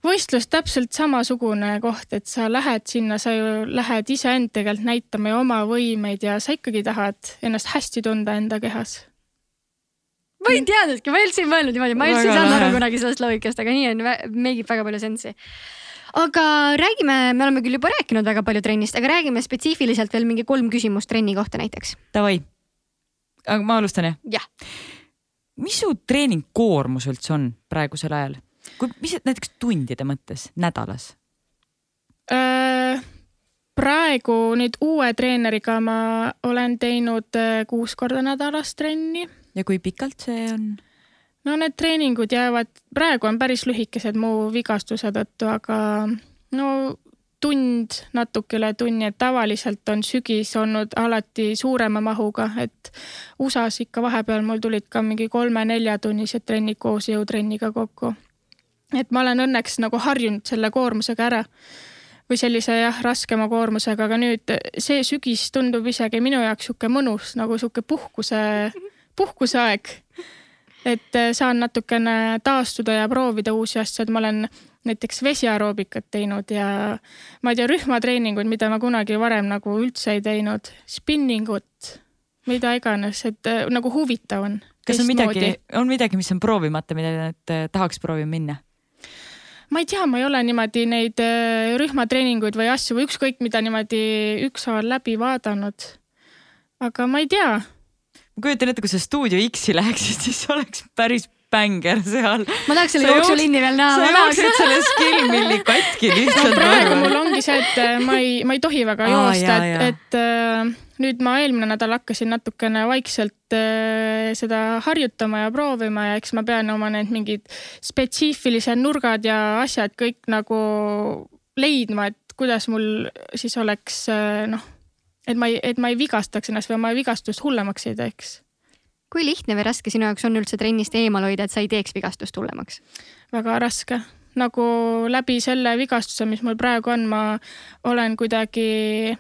võistlus täpselt samasugune koht, et sa lähed sinna, sa ju lähed iseend tegelikult näitama ja oma võimeid ja sa ikkagi tahad ennast hästi tunda enda kehas. Ma ei teadnudki, ma üldse ei mõelnud niimoodi, ma üldse ei saanud aru kunagi sellest loogikast, aga nii on, meigib väga palju sensi aga räägime, me oleme küll juba rääkinud väga palju trennist, aga räägime spetsiifiliselt veel mingi kolm küsimust trenni kohta näiteks. Davai. aga ma alustan jah? jah. mis su treeningkoormus üldse on praegusel ajal? kui, mis näiteks tundide mõttes nädalas äh,? praegu nüüd uue treeneriga ma olen teinud kuus korda nädalas trenni. Ja kui pikalt see on? no need treeningud jäävad, praegu on päris lühikesed mu vigastuse tõttu, aga no tund, natuke üle tunni, et tavaliselt on sügis olnud alati suurema mahuga, et USA-s ikka vahepeal mul tulid ka mingi kolme-neljatunnised trennid koos jõutrenniga kokku et ma olen õnneks nagu harjunud selle koormusega ära või sellise jah, raskema koormusega, aga nüüd see sügis tundub isegi minu jaoks sihuke mõnus nagu sihuke puhkuse, puhkuseaeg. et äh, saan natukene taastuda ja proovida uusi asju, et ma olen näiteks vesiaeroobikat teinud ja ma ei tea, rühmatreeninguid, mida ma kunagi varem nagu üldse ei teinud, spinningut, mida iganes, et äh, nagu huvitav on. kas on midagi, on midagi, mis on proovimata, mida äh, tahaks proovima minna? ma ei tea, ma ei ole niimoodi neid rühmatreeninguid või asju või ükskõik mida niimoodi ükshaaval läbi vaadanud. aga ma ei tea. Ma kujutan ette, kui sa Stuudio X-i läheksid, siis oleks päris bänger seal. ma tahaks selle jooksulinni veel näha. sa jooksid selle skill milli katki lihtsalt praegu mul ongi see, et äh, ma ei, ma ei tohi väga Aa, joosta, et, et äh, nüüd ma eelmine nädal hakkasin natukene vaikselt äh, seda harjutama ja proovima ja eks ma pean oma need mingid spetsiifilised nurgad ja asjad kõik nagu leidma, et kuidas mul siis oleks noh, et ma ei, et ma ei vigastaks ennast või oma vigastust hullemaks ei teeks. kui lihtne või raske sinu jaoks on üldse trennist eemal hoida, et sa ei teeks vigastust hullemaks? väga raske nagu läbi selle vigastuse, mis mul praegu on, ma olen kuidagi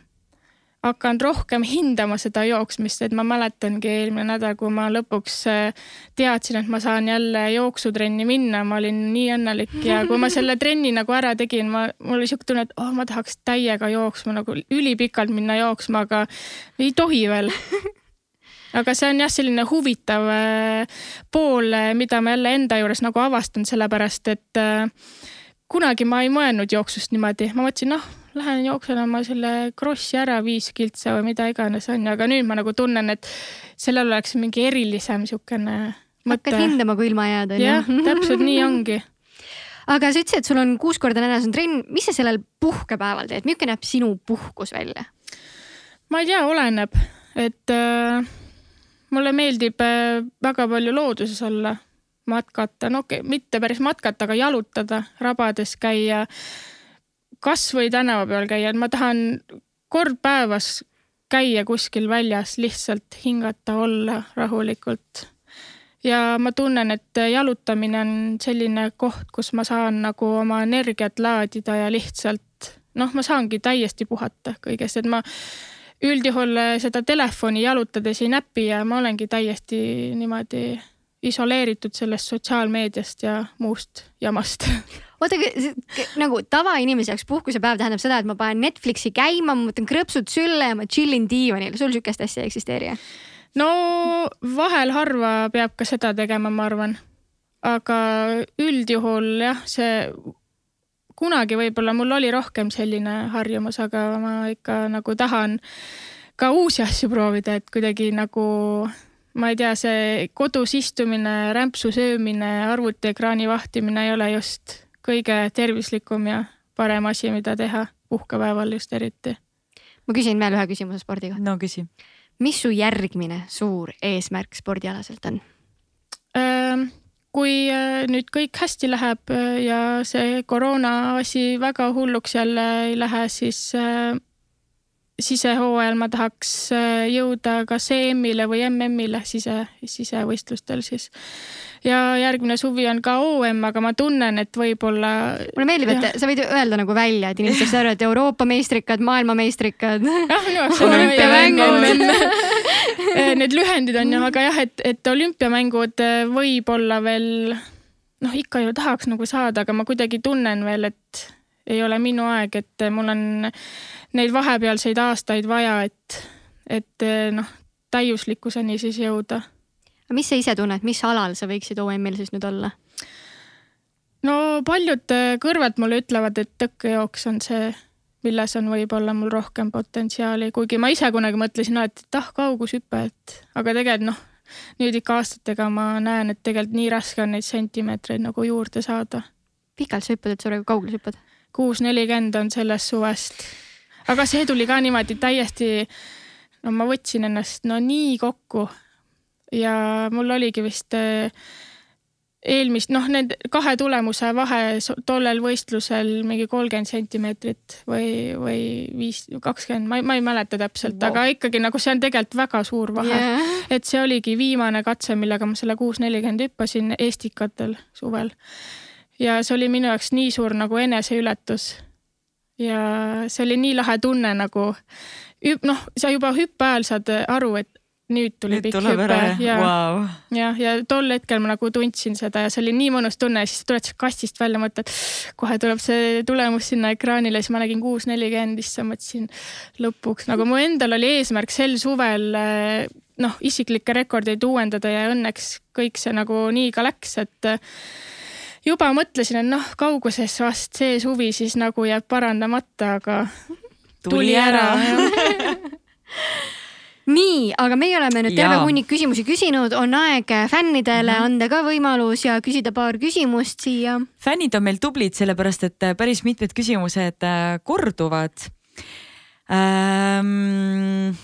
hakanud rohkem hindama seda jooksmist, et ma mäletangi eelmine nädal, kui ma lõpuks äh, teadsin, et ma saan jälle jooksutrenni minna, ma olin nii õnnelik ja kui ma selle trenni nagu ära tegin, ma, mul oli siuke tunne, et oh, ma tahaks täiega jooksma nagu ülipikalt minna jooksma, aga ei tohi veel. Aga see on jah, selline huvitav äh, pool, äh, mida ma jälle enda juures nagu avastan, sellepärast et kunagi ma ei mõelnud jooksust niimoodi, ma mõtlesin, noh lähen jooksen oma selle krossi ära viis kiltsa või mida iganes on ju, aga nüüd ma nagu tunnen, et sellel oleks mingi erilisem niisugune mõte. hakkad hindama, kui ilma jääd on ju. jah, täpselt nii ongi aga sa ütlesid, et sul on kuus korda nädalas on trenn, mis sa sellel puhkepäeval teed, milline näeb sinu puhkus välja? ma ei tea, oleneb, et äh, mulle meeldib äh, väga palju looduses olla, matkata, no okei okay,, mitte päris matkata, aga jalutada, rabades käia. Kasvõi tänava peal käia, et ma tahan kord päevas käia kuskil väljas, lihtsalt hingata, olla rahulikult. ja ma tunnen, et jalutamine on selline koht, kus ma saan nagu oma energiat laadida ja lihtsalt noh, ma saangi täiesti puhata kõigest, et ma üldjuhul seda telefoni jalutades ei näpi ja ma olengi täiesti niimoodi isoleeritud sellest sotsiaalmeediast ja muust jamast oota, nagu tavainimese jaoks puhkusepäev tähendab seda, et ma panen Netflixi käima, ma võtan krõpsud sülle ja ma chill in diivanil, sul sihukest asja ei eksisteeri? no vahel harva peab ka seda tegema, ma arvan. aga üldjuhul jah, see kunagi võib-olla mul oli rohkem selline harjumus, aga ma ikka nagu tahan ka uusi asju proovida, et kuidagi nagu ma ei tea, see kodus istumine, rämpsu söömine, arvutiekraani vahtimine ei ole just kõige tervislikum ja parem asi, mida teha puhkepäeval just eriti. ma küsin veel ühe küsimuse spordi kohta. no küsi. mis su järgmine suur eesmärk spordialaselt on? kui nüüd kõik hästi läheb äh, ja see koroona asi väga hulluks jälle ei lähe, siis äh, sisehooajal ma tahaks jõuda kas EM-ile või MM-ile sise, sisevõistlustel siis. Ja järgmine suvi on ka OM, aga ma tunnen, et võib-olla. mulle meeldib, et sa võid öelda nagu välja, et inimesed saavad aru, et Euroopa meistrikad, maailmameistrikad. jah, minu jaoks olümpiamängud. Need lühendid on ju, aga jah, et, et olümpiamängud äh, võib-olla veel noh, ikka ju tahaks nagu saada, aga ma kuidagi tunnen veel, et ei ole minu aeg, et mul on neid vahepealseid aastaid vaja, et, et noh, täiuslikkuseni siis jõuda. Mis sa ise tunned, mis alal sa võiksid OM-il siis nüüd olla? no paljud kõrved mulle ütlevad, et tõkkejooks on see, milles on võib-olla mul rohkem potentsiaali, kuigi ma ise kunagi mõtlesin et ah, kaugushüpe, et aga tegelikult noh, nüüd ikka aastatega ma näen, et tegelikult nii raske on neid sentimeetreid nagu juurde saada. pikalt sa hüppad, et sa praegu kaugele hüppad? kuus nelikümmend on sellest suvest. aga see tuli ka niimoodi täiesti, no ma võtsin ennast no nii kokku ja mul oligi vist eh, eelmist, noh, need kahe tulemuse vahe tollel võistlusel mingi kolmkümmend sentimeetrit või, või viis, kakskümmend, ma ei, ma ei mäleta täpselt wow., aga ikkagi nagu see on tegelikult väga suur vahe yeah.. et see oligi viimane katse, millega ma selle kuus nelikümmend hüppasin Estikatel suvel ja see oli minu jaoks nii suur nagu eneseületus. ja see oli nii lahe tunne nagu noh, sa juba hüppe ajal saad aru, et nüüd tuli nüüd pikk hüpe ja wow., ja, ja tol hetkel ma nagu tundsin seda ja see oli nii mõnus tunne siis tuled kastist välja, mõtled, kohe tuleb see tulemus sinna ekraanile, siis ma nägin kuus nelikümmend, siis mõtlesin lõpuks nagu mu endal oli eesmärk sel suvel noh, isiklikke rekordeid uuendada ja õnneks kõik see nagu nii ka läks, et juba mõtlesin, et noh, kauguses vast see suvi siis nagu jääb parandamata, aga tuli, tuli ära. nii, aga meie oleme nüüd terve hunnik küsimusi küsinud, on aeg fännidele mm -hmm. anda ka võimalus ja küsida paar küsimust siia. fännid on meil tublid, sellepärast et äh, päris mitmed küsimused äh, korduvad ähm,.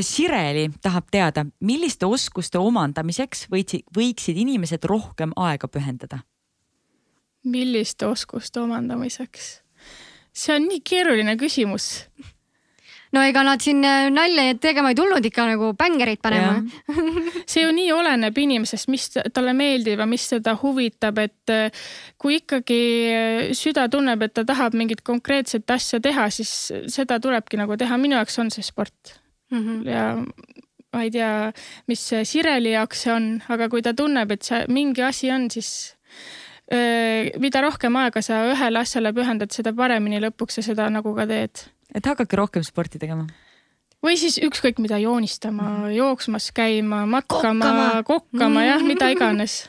Sireli tahab teada, milliste oskuste omandamiseks võiksid, võiksid inimesed rohkem aega pühendada? milliste oskuste omandamiseks? see on nii keeruline küsimus. No ega nad siin äh, nalja tegema ei tulnud ikka nagu bängereid panema. see ju nii oleneb inimesest, mis talle meeldib ja mis teda huvitab, et äh, kui ikkagi äh, süda tunneb, et ta tahab mingit konkreetset asja teha, siis seda tulebki nagu teha. minu jaoks on see sport mm. -hmm. ja ma ei tea, mis Sireli jaoks see on, aga kui ta tunneb, et see mingi asi on, siis mida rohkem aega sa ühele asjale pühendad, seda paremini lõpuks sa seda nagu ka teed. Et hakake rohkem sporti tegema? või siis ükskõik mida joonistama mm, jooksmas käima, matkama, kokkama, kokkama, jah, mida iganes.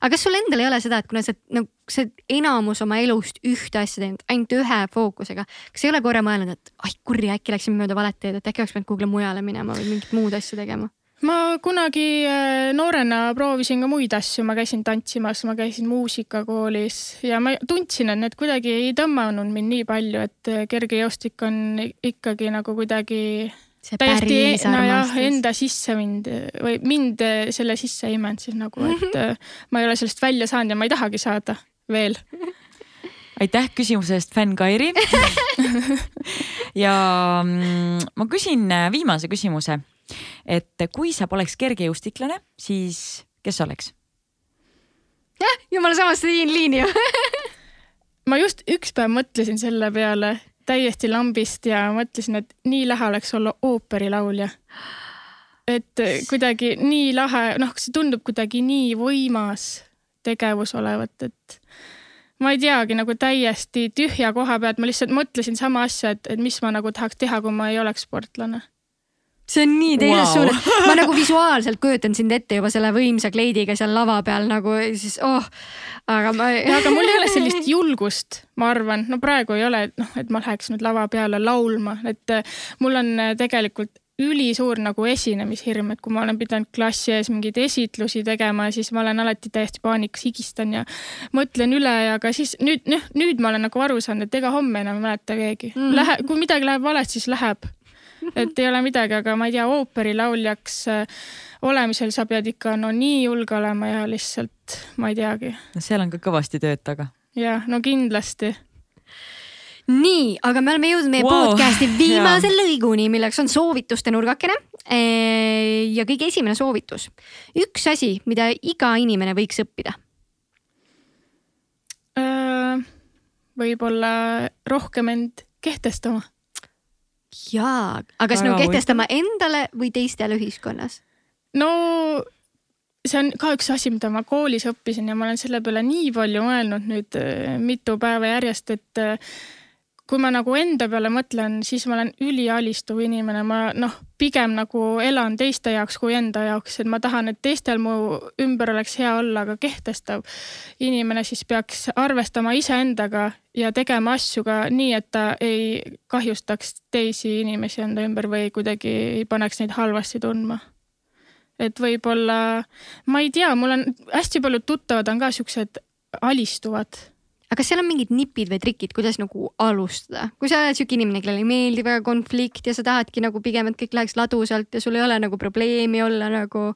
aga kas sul endal ei ole seda, et kuna sa nagu sa enamus oma elust ühte asja teinud, ainult ühe fookusega, kas ei ole korra mõelnud, et ai kurja, äkki läksime mööda valet teed, et äkki oleks pidanud kuhugile mujale minema või mingit muud asja tegema? Ma kunagi äh, noorena proovisin ka muid asju, ma käisin tantsimas, ma käisin muusikakoolis ja ma tundsin, et need kuidagi ei tõmmanud mind nii palju, et äh, kergejõustik on ikkagi nagu kuidagi see täiesti päris nojah, enda sisse mind või mind selle sisse imenud siis nagu, et äh, ma ei ole sellest välja saanud ja ma ei tahagi saada veel. aitäh küsimuse eest, fänn Kairi. ja mm, ma küsin äh, viimase küsimuse, et kui sa poleks kergejõustiklane, siis kes oleks? jumala samast liini ju. ma just üks päev mõtlesin selle peale täiesti lambist ja mõtlesin, et nii lahe oleks olla ooperilaulja. et kuidagi nii lahe, noh, see tundub kuidagi nii võimas tegevus olevat, et ma ei teagi nagu täiesti tühja koha pealt, ma lihtsalt mõtlesin sama asja, et, et mis ma nagu tahaks teha, kui ma ei oleks sportlane. See on nii teises wow. suunas, ma nagu visuaalselt kujutan sind ette juba selle võimsa kleidiga seal lava peal nagu siis oh, aga ma. aga mul ei ole sellist julgust, ma arvan, no praegu ei ole, et noh, et ma läheks nüüd lava peale laulma, et äh, mul on äh, tegelikult ülisuur nagu esinemishirm, et kui ma olen pidanud klassi ees mingeid esitlusi tegema, siis ma olen alati täiesti paanikas, higistan ja mõtlen üle ja aga siis nüüd, noh, nüüd ma olen nagu aru saanud, et ega homme enam ei mäleta keegi mm.. Lähe, kui midagi läheb valesti, siis läheb. Et ei ole midagi, aga ma ei tea, ooperilauljaks äh, olemisel sa pead ikka no nii julge olema ja lihtsalt ma ei teagi no seal on ka kõvasti tööd taga. jah, no kindlasti. nii, aga me oleme jõudnud meie Wow. podcast'i viimase lõiguni, milleks on soovituste nurgakene. ja kõige esimene soovitus, üks asi, mida iga inimene võiks õppida. Äh, võib-olla rohkem end kehtestama. jaa, aga kas nagu kehtestama endale või teistele ühiskonnas? no see on ka üks asi, mida ma koolis õppisin ja ma olen selle peale nii palju mõelnud nüüd äh, mitu päeva järjest, et äh, kui ma nagu enda peale mõtlen, siis ma olen ülialistuv inimene, ma noh, pigem nagu elan teiste jaoks kui enda jaoks, et ma tahan, et teistel mu ümber oleks hea olla, aga kehtestav inimene siis peaks arvestama iseendaga ja tegema asju ka nii, et ta ei kahjustaks teisi inimesi enda ümber või kuidagi ei paneks neid halvasti tundma et võib-olla, ma ei tea, mul on hästi paljud tuttavad on ka siuksed alistuvad. Aga kas seal on mingid nipid või trikid, kuidas nagu alustada, kui sa oled siuke inimene, kellele ei meeldi väga konflikt ja sa tahadki nagu pigem, et kõik läheks ladusalt ja sul ei ole nagu probleemi olla nagu.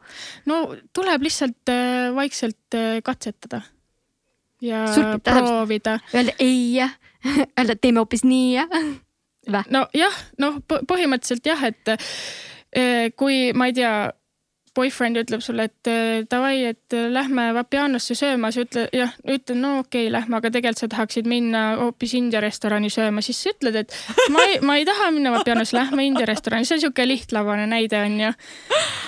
no tuleb lihtsalt äh, vaikselt äh, katsetada ja Surpid, proovida. Öelda ei ja öelda, teeme hoopis nii ja. Nojah, noh, põhimõtteliselt jah, et äh, kui ma ei tea boyfriend ütleb sulle, et eh, davai, et eh, lähme Vapianosse sööma, sa ütled jah, ütled no okei okay,, lähme, aga tegelikult sa tahaksid minna hoopis India restorani sööma, siis sa ütled, et ma ei, ma ei taha minna Vapianosse, lähme India restorani, see on siuke lihtlabane näide on ju.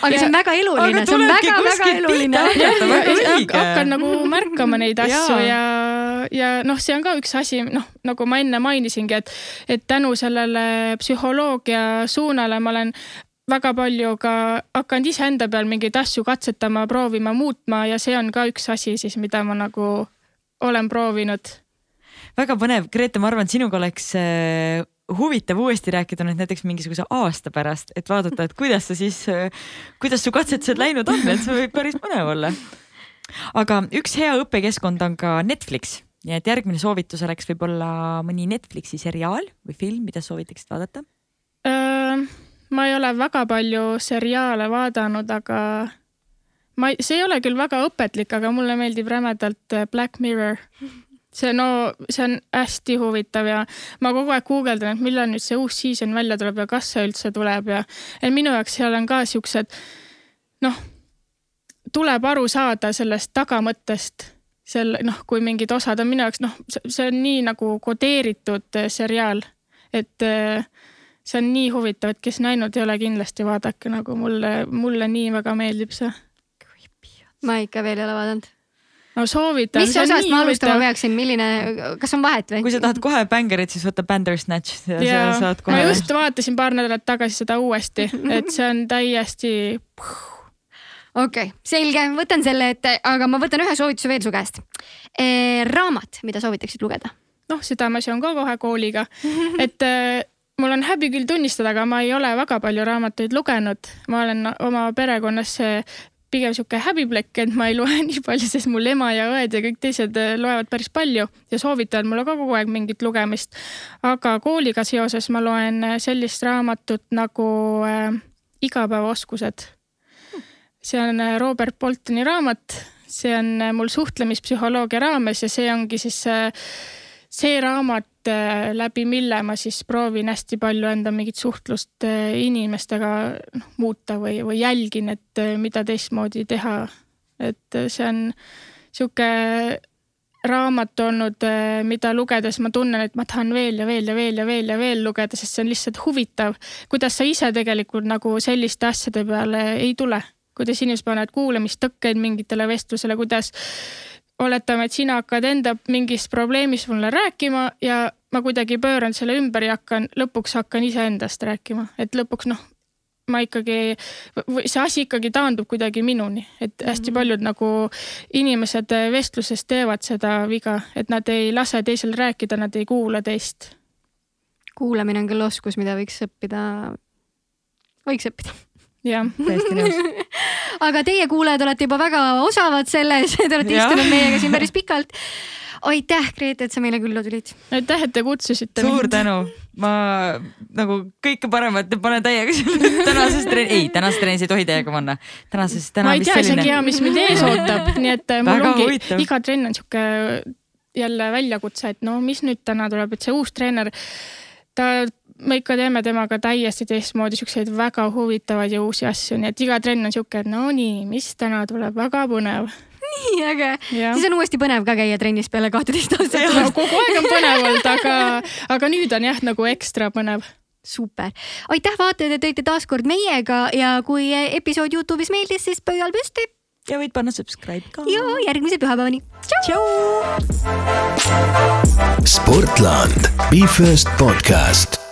aga see on väga eluline, see on väga-väga eluline. ja, ja, ja hakkad nagu märkama neid asju Jaa. ja, ja noh, see on ka üks asi, noh, nagu ma enne mainisingi, et, et tänu sellele psühholoogia suunale ma olen väga palju ka hakanud iseenda peal mingeid asju katsetama, proovima, muutma ja see on ka üks asi siis, mida ma nagu olen proovinud. väga põnev, Grete, ma arvan, et sinuga oleks äh, huvitav uuesti rääkida nüüd näiteks mingisuguse aasta pärast, et vaadata, et kuidas sa siis, kuidas su katsetused läinud on, et see võib päris põnev olla. aga üks hea õppekeskkond on ka Netflix, nii et järgmine soovitus oleks võib-olla mõni Netflixi seriaal või film, mida soovitaksid vaadata? Ma ei ole väga palju seriaale vaadanud, aga ma ei, see ei ole küll väga õpetlik, aga mulle meeldib rämedalt äh, Black Mirror. see no, see on hästi huvitav ja ma kogu aeg guugeldan, et millal nüüd see uus season välja tuleb ja kas see üldse tuleb ja, ja minu jaoks seal on ka siuksed noh, tuleb aru saada sellest tagamõttest seal noh, kui mingid osad on minu jaoks noh, see on nii nagu kodeeritud äh, seriaal, et äh, see on nii huvitav, et kes näinud ei ole, kindlasti vaadake, nagu mulle, mulle nii väga meeldib see. ma ikka veel ei ole vaadanud. no soovitan. mis osast ma alustama peaksin, milline, kas on vahet või? kui sa tahad kohe bängarit, siis võta Bandersnatch ja ja sa saad ma kohe. just vaatasin paar nädalat tagasi seda uuesti, et see on täiesti, okei okay,, selge, võtan selle ette, aga ma võtan ühe soovituse veel su käest. raamat, mida soovitaksid lugeda? noh, seda ma seon ka kohe kooliga, et äh, mul on häbi küll tunnistada, aga ma ei ole väga palju raamatuid lugenud, ma olen oma perekonnas pigem sihuke häbiplekk, et ma ei loe nii palju, sest mul ema ja õed ja kõik teised äh, loevad päris palju ja soovitavad mulle ka kogu aeg mingit lugemist. aga kooliga seoses ma loen äh, sellist raamatut nagu äh, Igapäevaoskused. see on äh, Robert Boltoni raamat, see on mul suhtlemispsühholoogia raames ja see ongi siis äh, see raamat, äh, läbi mille ma siis proovin hästi palju enda mingit suhtlust äh, inimestega noh, muuta või, või jälgin, et äh, mida teistmoodi teha. et see on sihuke raamat olnud, mida lugedes ma tunnen, et ma tahan veel ja veel ja veel ja veel ja veel lugeda, sest see on lihtsalt huvitav, kuidas sa ise tegelikult nagu selliste asjade peale ei tule, kuidas inimesed panevad kuulamistõkkeid mingitele vestlusele, kuidas oletame, et sina hakkad enda mingist probleemist mulle rääkima ja ma kuidagi pööran selle ümber ja hakkan, lõpuks hakkan iseendast rääkima, et lõpuks noh, ma ikkagi, see asi ikkagi taandub kuidagi minuni, et hästi mhm. paljud nagu inimesed vestluses teevad seda viga, et nad ei lase teisel rääkida, nad ei kuula teist. kuulamine on küll oskus, mida võiks õppida, võiks õppida. Jah, täiesti nõus aga teie kuulajad olete juba väga osavad selles, te olete ja. istunud meiega siin päris pikalt. aitäh, Grete, et sa meile külla tulid. aitäh, et te kutsusite suur mind. tänu, ma nagu kõike paremat panen täiega tänases trennis, ei tänases trennis ei tohi täiega panna. tänases, täna ma ei tea isegi hea, mis mind ees ootab, nii et mul väga ongi huvitav. iga trenn on sihuke jälle väljakutse, et no mis nüüd täna tuleb, et see uus treener ta me ikka teeme temaga täiesti teistmoodi siukseid väga huvitavaid ja uusi asju, nii et iga trenn on sihuke, no nii, mis täna tuleb, väga põnev. nii äge, siis on uuesti põnev ka käia trennis peale kahteteist aastat. No, kogu aeg on põnev olnud, aga, aga nüüd on jah, nagu ekstra põnev super, aitäh vaatajad, et olite taas kord meiega ja kui episood Youtube'is meeldis, siis pöial püsti. Ja võid panna subscribe ka. ja järgmise pühapäevani. tšau. sportland, Be First podcast